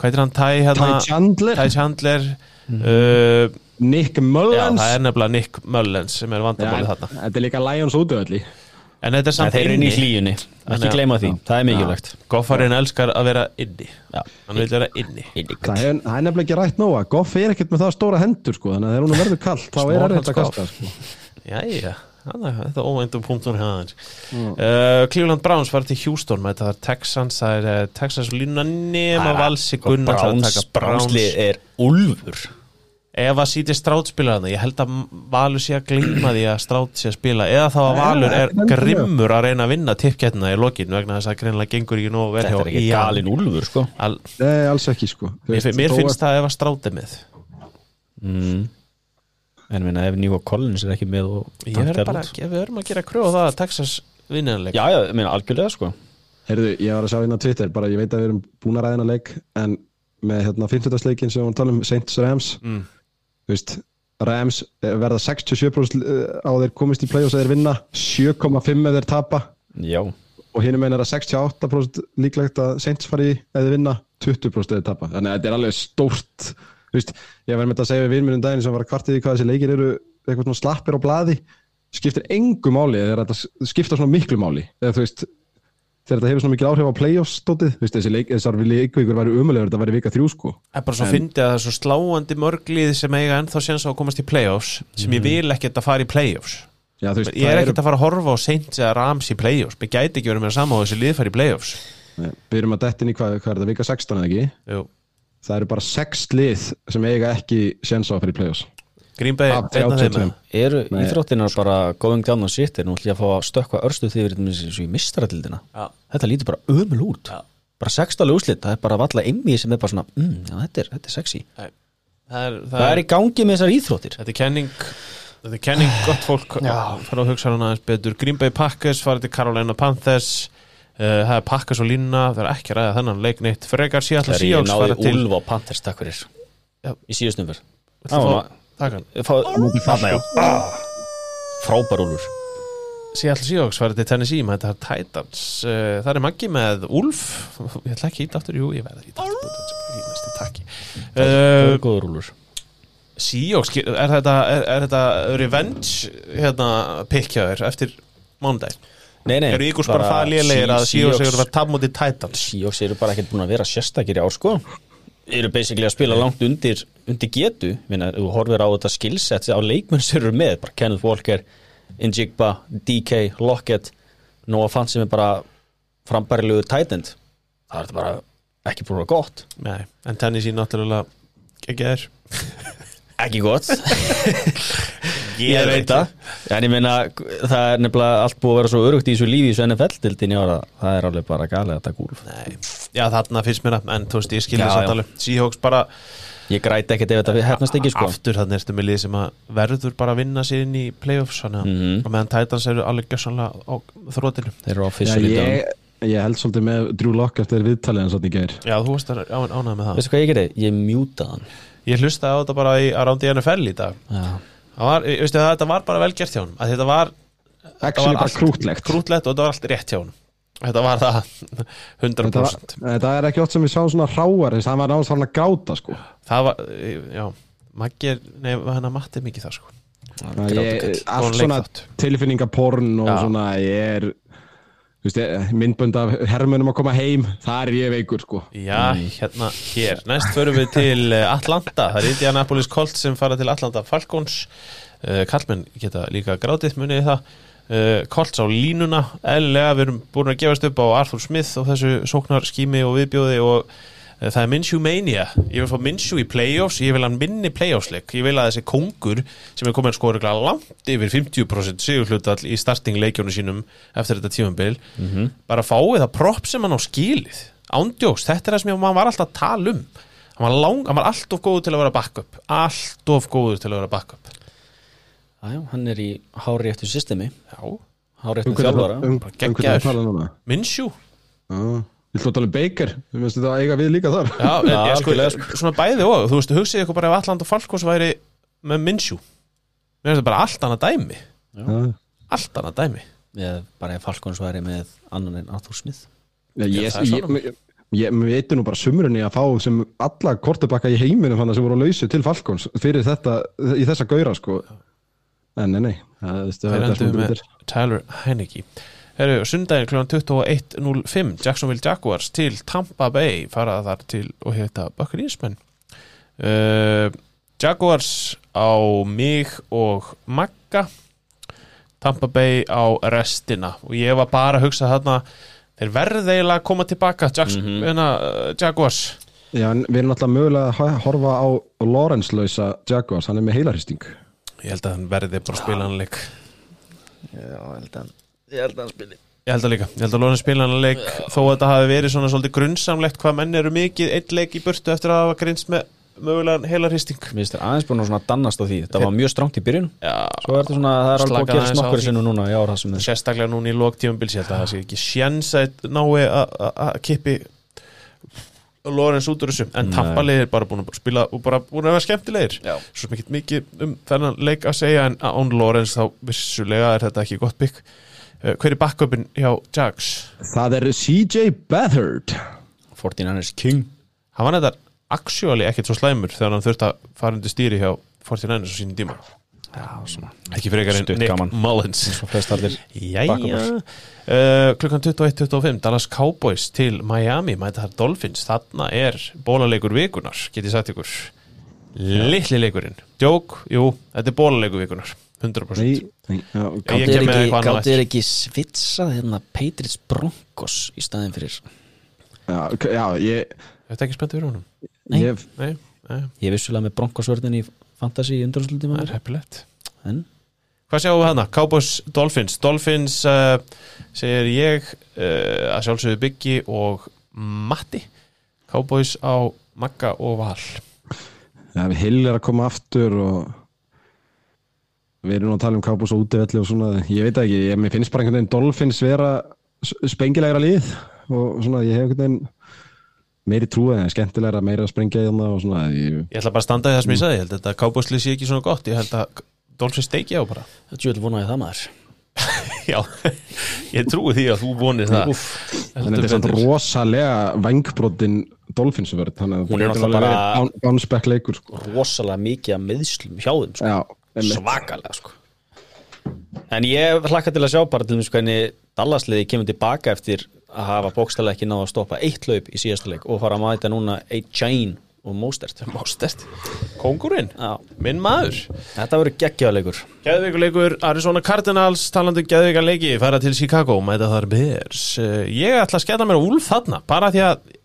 hvað er hann, Ty hérna, Ty Chandler, Ty Chandler. Uh, Nick Já, Mullens. það er nefnilega Nick Mullens sem er vandamálið þarna. Þetta er líka Lions útöðalli En þetta er samt þeir eru inn í hlýjunni, Þannig ekki gleyma því, það er mikilvægt. Goffarinn elskar að vera inni. Já. Hann vil vera inni. Það er, er nefnilega ekki rætt nóga Goff er ekkert með það stóra hendur sko Þannig að þegar hún verður kallt þá er hands kasta sko. Jæja, þetta er óvæntum punktur hjá hans. Uh, Cleveland Browns var til Houston með þetta er Texans, það er uh, Texas lína nema valsi að Browns, taka Brownslið er Úlfur ef að sýti Strátt spila þarna ég held að Valur sé að gleyma því að Strátt sé að spila. Eða þá að Valur er grimmur að reyna að vinna tippkettna í lokin vegna þess að greinlega gengur ekki nógu vel Þetta hjá er ekki galin Úlfur sko. Al, Nei, alls ekki sko. Mér, mér finnst það ef að Strátt er með. Mm. En minna, ef Níko Collins er ekki með og ég verð Tank bara, Terrell- við verðum að gera kröðu á það að Texas vinniðanleik Já, já, minna, algjörlega sko. Heyrðu, ég var að sjá hérna á Twitter bara ég veit að við erum búin að ræðina leik en með hérna 50. sem við tala um Saints Rams Mm. Þú veist, Rams eh, verða 67% á þeir komist í play-offs eða þeir vinna 7,5 ef þeir tapa. Já, og hinn meina er að 68% líklegt að Saints fari eða þeir vinna 20% eða þeir tapa. Þannig að þetta er alveg stórt þú veist, ég var með að segja við vinminn um daginn sem var að kvartið í hvað þessi leikir eru eitthvað svona slappir á blaði skiptir engu máli eða þetta skipta svona miklu máli. Eða þú veist þegar þetta hefur svona mikil áhrif á playoffs stótið, þú veist, þessi leik, þessar leikvíkur væri umulegur, þetta væri vika þrjú sko. Er bara svo En- fyndið að það er svo sláandi mörglið sem eiga ennþá séns á að komast í playoffs sem ég vil ekkert að fara í playoffs. Já, veist, Ég er ekkert að fara að horfa á Saints eða Rams í playoffs. Mér gæti ekki verið með sama á þessi lið fara í playoffs. Nei, Við erum að detta inn í hvað, hvað er þetta, vika 16 eða ekki? Jú. Það eru bara 6 lið sem eiga ekki séns á að fyrir playoffs Green Bay, einn af þeim. 32. eru íþróttinar bara going down on shit? Er nú ætlum ég að fá að stökkva örstu því við erum eins og í mistaratildina Já. Þetta lítur bara ömul út. Já. Bara sextalega úslit, það er bara valla einmið sem er bara svona, mm, já, þetta er, þetta er sexy. Nei. Það er, Það er í gangi með þessar íþróttir. Þetta er kenning Þetta er kenning gott fólk fara að hugsa hana aðeins betur. Green Bay Packers farið til Carolina Panthers. Uh, Það er Packers og Línna Það er ekki að ræða þennan leik neitt Frekar. Síðan Það er ég Seahawks náði farið til Úlf og Panthers takk fyrir. Já. Í síðustum fyrr Viltu fá- Takk hann. Ah. Frábær Úlfur. Seattle Seahawks farið til Tennessee með þetta er Titans. Uh, Það er Maggi með Úlf. Ég ætla ekki að íta aftur, jú, ég verði að íta aftur í Það uh, er góður Úlfur. Seahawks, er þetta, er, er þetta revenge hérna, pikkjaður eftir mánudaginn? Nei, nei Eru Eagles bara það lélegir að Seahawks eru að tap mútið Titans? Seahawks eru bara ekkert búin að vera sérstakir í ár sko eru basically að spila langt undir, undir getu. Minna, þú horfir á þetta skillset á leikmenn sem eru með, bara Kenneth Walker Njigba, DK, Lockett Noah Fant sem er bara frambærilegur tight end. Það er þetta bara ekki búin að vera gott. Nei, en Tennessee náttúrulega ekki er ekki gott ég veit það. en ég meina það er nefnilega allt búið að vera svo örugt í þessu lífi í þessu NFL-dildin í ára það er alveg bara galið að taka úlf. Nei, já þarna finnst mér að, en þú veist ég skilja já. alveg. Seahawks bara ég græti ekkert ef þetta hefnast ekki sko. Aftur þannig ertu með lið sem að verður bara að vinna sér inn í playoffs þannig að Mhm. og meðan Titans eru alveg gjössanlega á þrótinu þeir eru á fyrstu lítan ég, ég held svolítið með Drew Lock eftir viðtalið hans að ég geir Já, þú veist að ánægða með það. Veistu hvað ég gerði? ég mjútaði hann. Ég hlustaði á þetta bara í around í NFL í dag. Já. Það var, ég- veistu það, þetta var bara vel gert hjá honum. Að þetta var, Actually var bara allt- krútlegt. krútlegt og þetta var allt rétt hjá honum. Þetta var það 100% Þetta var- Þetta er ekki oft sem við sjáum svona hráar þess að hann var náttúrulega farin að gráta sko. Það var, já Maggi er, nei, hann að matti mikið það sko? Að ég, allt svona tilfinningaporn og Já. svona ég er myndbönd af hermönum að koma heim þar er ég veikur sko. Já, hérna, hér. Næst förum við til eh, Atlanta. Það er Indianapolis Colts sem fara til Atlanta Falcons. Uh, Kallmenn geta líka grátið munið það. Uh, Colts á línuna. Eðlilega, við erum búin að gefast upp á Arthur Smith og þessu sóknar skími og viðbjóði og það er Minshew Mania. Ég vil fá Minshew í playoffs. Ég vil hann minni playoffsleik. Ég vil að þessi kongur sem er komin sko örugglega langt yfir 50% sigurhlutall í startingleikjónu sínum eftir þetta tímambil bara fáið það propp sem hann á skilið. Ándjóks, þetta er það sem ég, var alltaf að tala um. Hann var, lang, hann var allt of góður til að vera backup. Allt of góður til að vera backup. Æjá, hann er í hári eftir systemi. Já, Hárétt Um hvernig þjálfara. það- það. Við ætlum að tala um Baker? Við finnst þetta eiga við líka þar. Já, en, ég, sko, algjörlega, svona bæði og Þú veist, hugsið ykkur bara ef Alland og Falkos væri með Minsjú finnst það bara allt annað dæmi. Já. Allt annað dæmi. Ég bara ef Falkons væri með annan en Arthur Smith. Já, ég, það ég, ég, ég, við veitum nú bara sumrunni að fá sem alla kortebakka í heiminum hann sem voru á lausu til Falkons fyrir þetta, í þessa gaura sko. En nei, nei. Það, er endur svona með breytir. Tyler Heineke Herru, sundaginn kl. 21.05 Jacksonville Jaguars til Tampa Bay fara þar til og heita Buccaneersmenn uh, Jaguars á mig og Magga Tampa Bay á restina. Og ég var bara að hugsa þarna þeir verði eiginlega að koma tilbaka Jackson, mm -hmm. Jaguars. Já, en við erum alltaf mögulega að horfa á Lawrence lausa Jaguars, hann er með heilarhysting ég held að hann verði bara að spila hann leik Já, ég held að Ég held að hann spili. Ég held að líka, ég held að Lóðin spila hann leik. Þó að þetta hafi verið svona svolítið grunnsamlegt hvað menn eru mikið einn leik í burtu eftir að hafa grins með mögulegan heila hristing. Mér finnst þér aðeins búin að svona dannast á því. Þetta var mjög stránt í byrjun. Já, Svo er þetta svona, það er alveg að gera snokkur sinu núna í ár það sem er sérstaklega núna í lók tímabils ég held að það sé ekki sjens að nái að- að að kippi Lóðins út úr þessu. En er bara búin að spila og bara búin að vera skemmtilegir. Já. svo ekki mikið um þennan leik að segja en án Lóðins þá vissulega er þetta ekki gott bygg hver er backupin hjá Jags? Það er CJ Beathard. 49ers King. Hann var þetta actually ekkert svo slæmur þegar hann þurfti að fara undir stýri hjá 49ers á sínum tíma. Já, svona ekki frekar en Stutt Nick gaman. Mullins. Jæja. uh, Klukkan 21.25 Dallas Cowboys til Miami mæta þar Dolphins. Þarna er bólaleikur vikunar get ég sagt ykkur. Litli leikurinn. Jók, jú, þetta er bólaleikur vikunar 100% Nei, nei, já, Ég Gáttu kem er ekki, er ekki svitsað hérna Patriots Broncos í staðin fyrir? Já, já ég, Þetta ekki spennt fyrir honum? Nei. ég Nei, nei, Ég er vissulega með Broncos-vörðin í Fantasy í undanúrslutum það er heppilegt. En? Hvað sjáum við hana? Cowboys Dolphins. Dolphins uh, segir ég uh, að sjálfsögðu Byggi og Matti. Cowboys á Magga og Val. Já, við Hill er að koma aftur og við erum nú að tala um Kábús og útivelli og svona, ég veit það ekki, ég, mér finnst bara einhvern veginn Dolphins vera spengilegra lið og svona, ég hef einhvern veginn meiri trúið, skemmtilegra, meira að sprengja í hana og svona, ég, Ég ætla bara að standa í það sem ég sagði Ég held að þetta Cowboys lið sé ekki svona gott Ég held að Dolphins steiki á bara þetta er vonaði það maður Já, ég trúi því að þú vonir það Úff, en þetta er samt rosalega vangbrotin Dolphins vörð, þannig að Hún er náttúrulega bara- back leikur, sko. rosalega mikið að meðslum hjá þeim sko. Já. Svakalega sko. En ég hlakka til að sjá bara til þess hvernig Dallasliði kemur tilbaka eftir að hafa bókstælega ekki náða að stoppa eitt hlaup í síðasta leik og fara að mæta núna eitt Chain og Mostert. Mástert Kongurinn, Já, minn maður. Þetta verður geggjaðleikur Geðvikuleikur Arizona Cardinals talandi um geðvika leiki fara til Chicago mæta þar Bears. Eh, Ég ætla að skella mér á Úlf þarna bara því að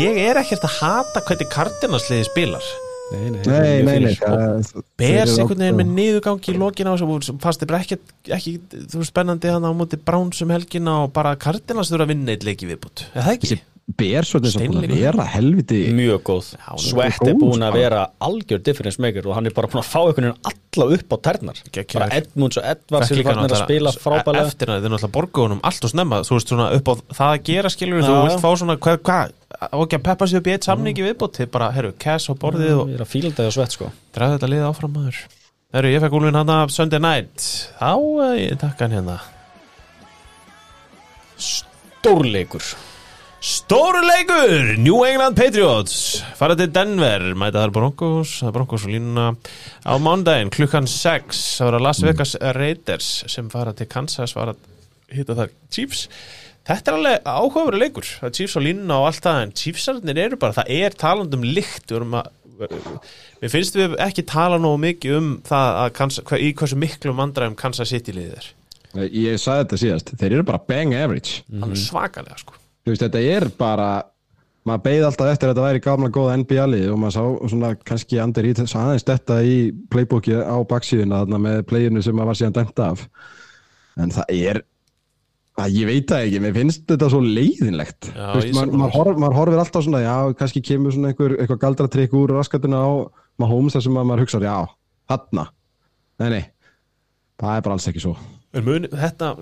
ég er ekkert að hata hvernig Cardinals liði spilar Nei, nei, Nei, nei, nei, það Bears þeir eru einhvern veginn með niðurgangi í lokina sem sem fannst þið bara ekki, ekki þú veist, spennandi hann á móti Browns um helgina og bara Cardinals þurfa að vinna eitt leiki viðbútt Er það ekki? Þess að búin að vera helviti Mjög góð. Er Svett er búin að sko. vera algjör difference maker og hann er bara búin að fá einhvern veginn alla upp á tærnar. Geggjaður. bara Edmunds og Edvards farnir að spila frábælega eftir að þið náttúrulega borgu honum allt og snemma þú veist svona upp á það að gera skilur þú vilt fá svona hvað hva, á ekki að peppa sig upp í eitt samningi viðbútt þið bara, herru, cash á borðið og Ég er að fíla þetta svett sko. Draða þetta liða áfram maður. Herru, ég fekk úlfinn hann af Sunday Night. Þá, eh, ég takka hann hérna. Stórleikur Stóru leikur, New England Patriots. Fara til Denver, mæta þar Broncos það er Broncos og línuna á mándaginn klukkan 6, það vera Las Vegas Raiders sem fara til Kansas fara að hitta þar Chiefs. Þetta er alveg áhugaveru leikur. Það er Chiefs á línuna og allt það en Chiefsarnir eru bara, það er talandum lykt. Við erum að mér finnst við ekki tala nógu mikið um það að Kansas, hva, í hversu miklu mandræðum Kansas City liðið er. Ég sagði þetta síðast, þeir eru bara bang average. Alveg svakalega sko Þú veist, þetta er bara maður beigð alltaf eftir að þetta væri gamla góða NBA-lið og maður sá svona kannski andir í þess aðeins þetta í playbooki á baksíðuna þarna með playinu sem maður var síðan dæmt af. En það er að ég veit það ekki, mér finnst þetta svo leiðinlegt. Já, veist, maður, maður, horf, maður horfir alltaf svona já, kannski kemur svona einhver, eitthvað galdratrykk úr raskatuna á Mahomes þar sem að maður hugsa já, þarna. Nei, nei, það er bara alls ekki svo. En mun, þetta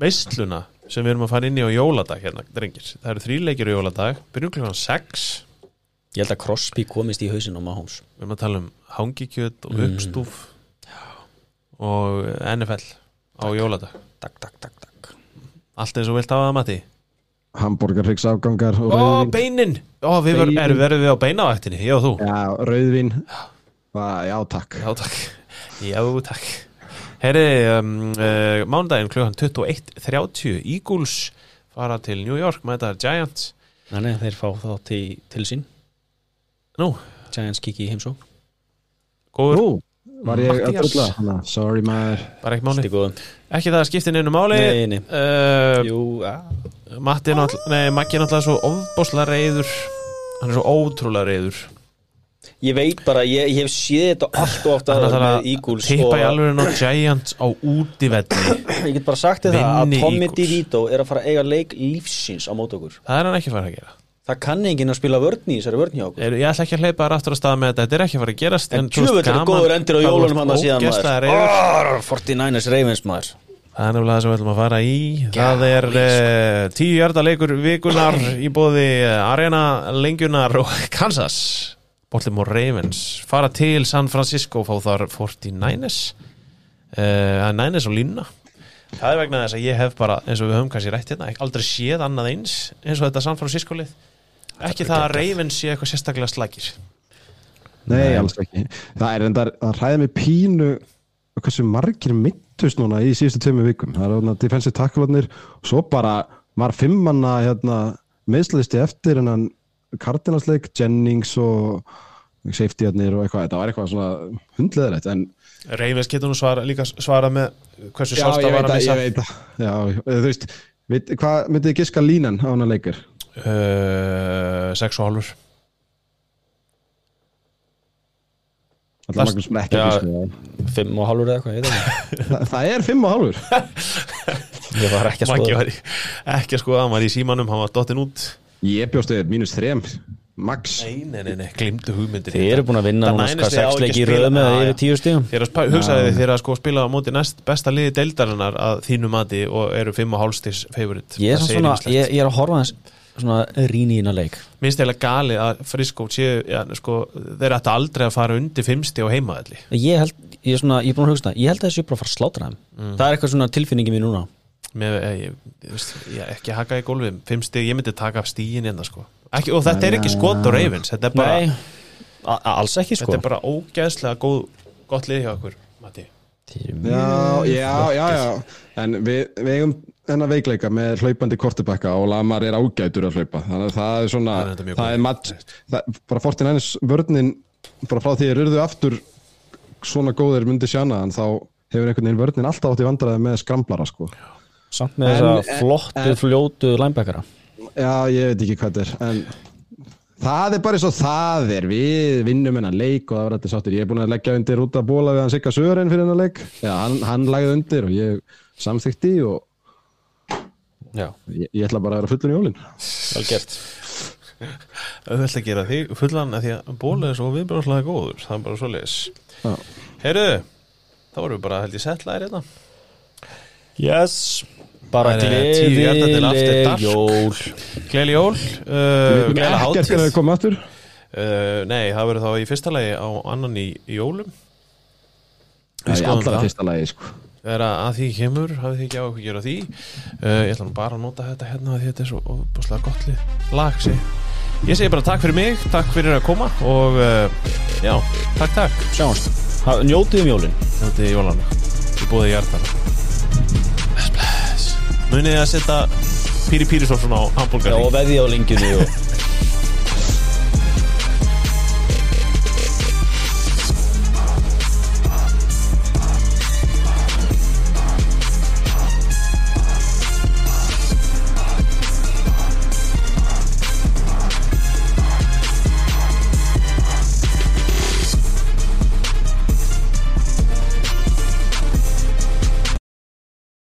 veisluna sem við erum að fara inn í á jóladag hérna, drengir. Það eru þríleikir á jóladag, byrjum klukkan 6 Ég held að Crosby komist í hausinn á Mahomes. Við erum að tala um hangikjöt og uppstúf og NFL á jóladag. Takk, takk, takk, takk. Allt eins og vilt hafa það mati Hamburgerhryggs afgangar og Ó, beinin! Ó, við Beinin. erum verið við á beinavættinni, ég og þú? Já, rauðvín. Já, já, takk. Já, takk. Já, takk Herri, um, uh, mánudaginn klukkan 21.30 Eagles fara til New York mæta Giants. Nei, nei, þeir fá þá til, til sín. Nú, Giants kiki í heimsó góður, Nú, var ég að Hanna, Sorry maður. Bara ekki máli. Ekki það að skipti neinu máli. Nei, nei. uh, Jú, að Matti er náttúrulega, nei, Maggi er náttúrulega svo ofbáslega reyður Hann er svo ótrúlega reyður Ég veit bara, ég, ég hef séð þetta allt og ofta með Eagles tippa í alveg á Giants á útivelli ég get bara sagt það að Tommy. DeVito er að fara að eiga leik lífsins á mót okkur. Það er hann ekki að fara að gera. Það kann enginn að spila vörn í þessari vörn hjá okkur. Ég ætla ekki að hleypa aftur að staða með þetta Þetta er ekki að fara að gerast En veist, tjöfull er góður endir á jólunum hann að síðan maður. reiður. Arr, 49ers Ravens maður. Það er nefnilega það sem við ætlum að fara í. Það er uh, tíu hjarta leikur vikunar í bóði Arena Lengjunar og Kansas Baltimore Ravens fara til San Francisco og fá þar 49ers uh, Niners og línuna. Það er vegna þess að ég hef bara eins og við höfum kannski rætt hérna aldrei séð annað eins eins og þetta San Francisco lið. Ekki það að Ravens sé eitthvað sérstaklega slagir Nei, alls ekki. Það er enda að ræða mig pínu hversu margir mittust núna í síðustu tveimu vikum. Það er þarna defensive tackle-arnir og svo bara var fimmanna hérna, meðslisti eftir en hann Cardinals-leik, Jennings og safety-arnir og eitthvað þetta var eitthvað svona hundleðrætt en Ravens getur nú svara, líka svara með hversu já, sást ég að var veit að að, missa ég veit að já, þú veist, veit, hvað myndið þið giska línan á hana leikir? uh, sex og hálfur Alltaf Last- Magnús ekki Já. að giska það. Fimm og hálfur eða eitthvað, ég veit ekki það það er fimm og hálfur Ég var ekki að skoða var ekki að skoða, hann var í símanum, hann var dottin út ég bjóstu þér mínus þrem max. Nei, nei, nei, nei, glimtu hugmyndir Þið eru búin að vinna núna sex ekki leiki í röð með yfir já. tíu stíðum Þeir að hugsaði þið þeir að sko spila á móti næst besta liði deildarinnar að þínu mati og eru 5 og hálfstis favorit. Ég er, svona, ég, ég er að horfa þess svona rýni í innan leik. Minnst eiginlega gali að Friskó séu, já, sko, þeir ættu aldrei að fara undir 5 stig á heimaðalli Ég held, ég er svona, ég er búin að hugsa það. Ég held að þessi bara að fara að slátra þeim. Mm. Það er eitthvað svona tilfinningi mín núna með, eh, ég, ég, veist, ég ekki haka í gólfið 5 stig, ég myndi taka stíin hérna sko. Ekki, og þetta er ekki skot á Ravens þetta er bara, Nei, alls ekki sko þetta er bara ógeðslega góð, gott lið hjá okkur Matti. Já, já, já, já. En við, við eigum hennar veikleika með hlaupandi kortibakka og Lamar er ágætur að hlaupa. Þannig að það er svona Það er það er match, það, bara 49ers vörnin bara frá því að rurðu aftur svona góðir myndi sjana en þá hefur einhvern veginn vörnin alltaf átt í vandræði með skamblara sko Samt með En- þessa en- flottu, en- fljótu linebackera. Já, ég veit ekki hvað þetta er en það er bara eins og það er. Við vinnum hennar leik og það var allir sáttir. Ég er búin að leggja undir út að bóla við hann Sigga Sören fyrir hennar leik. Já, hann, hann lagði undir og ég samþykti og ég, ég ætla bara að vera fullur í jólin. Vel gert. Auðvitað að gera þig fullan að því að bóla er svo viðbrjóðslega góður. Það er bara svo leis Já. Heyrðu, þá vorum við bara held ég settlaðir hérna. Yes Bara Það er gleðileg jól. Gleðli jól, uh, ekkert hátíð það uh, Nei, það verður þá í fyrsta lagi á annan í, í jólum Það er í allra það. fyrsta lagi sko. Þegar að því kemur, hafið þið ekki á okkur gera því? Uh, Ég ætla nú bara að nota þetta hérna því þetta er svo óbúslega gott lið. Lag segi. Ég. Segi bara takk fyrir mig, takk fyrir að koma og uh, já, takk takk. Sjáumst. Ha- Njótið um jólin. Þetta er jólana Ég búið Bless, bless Munið að setja Píri Pírisófsson á Já, hambúrgar og veði á lengjunni og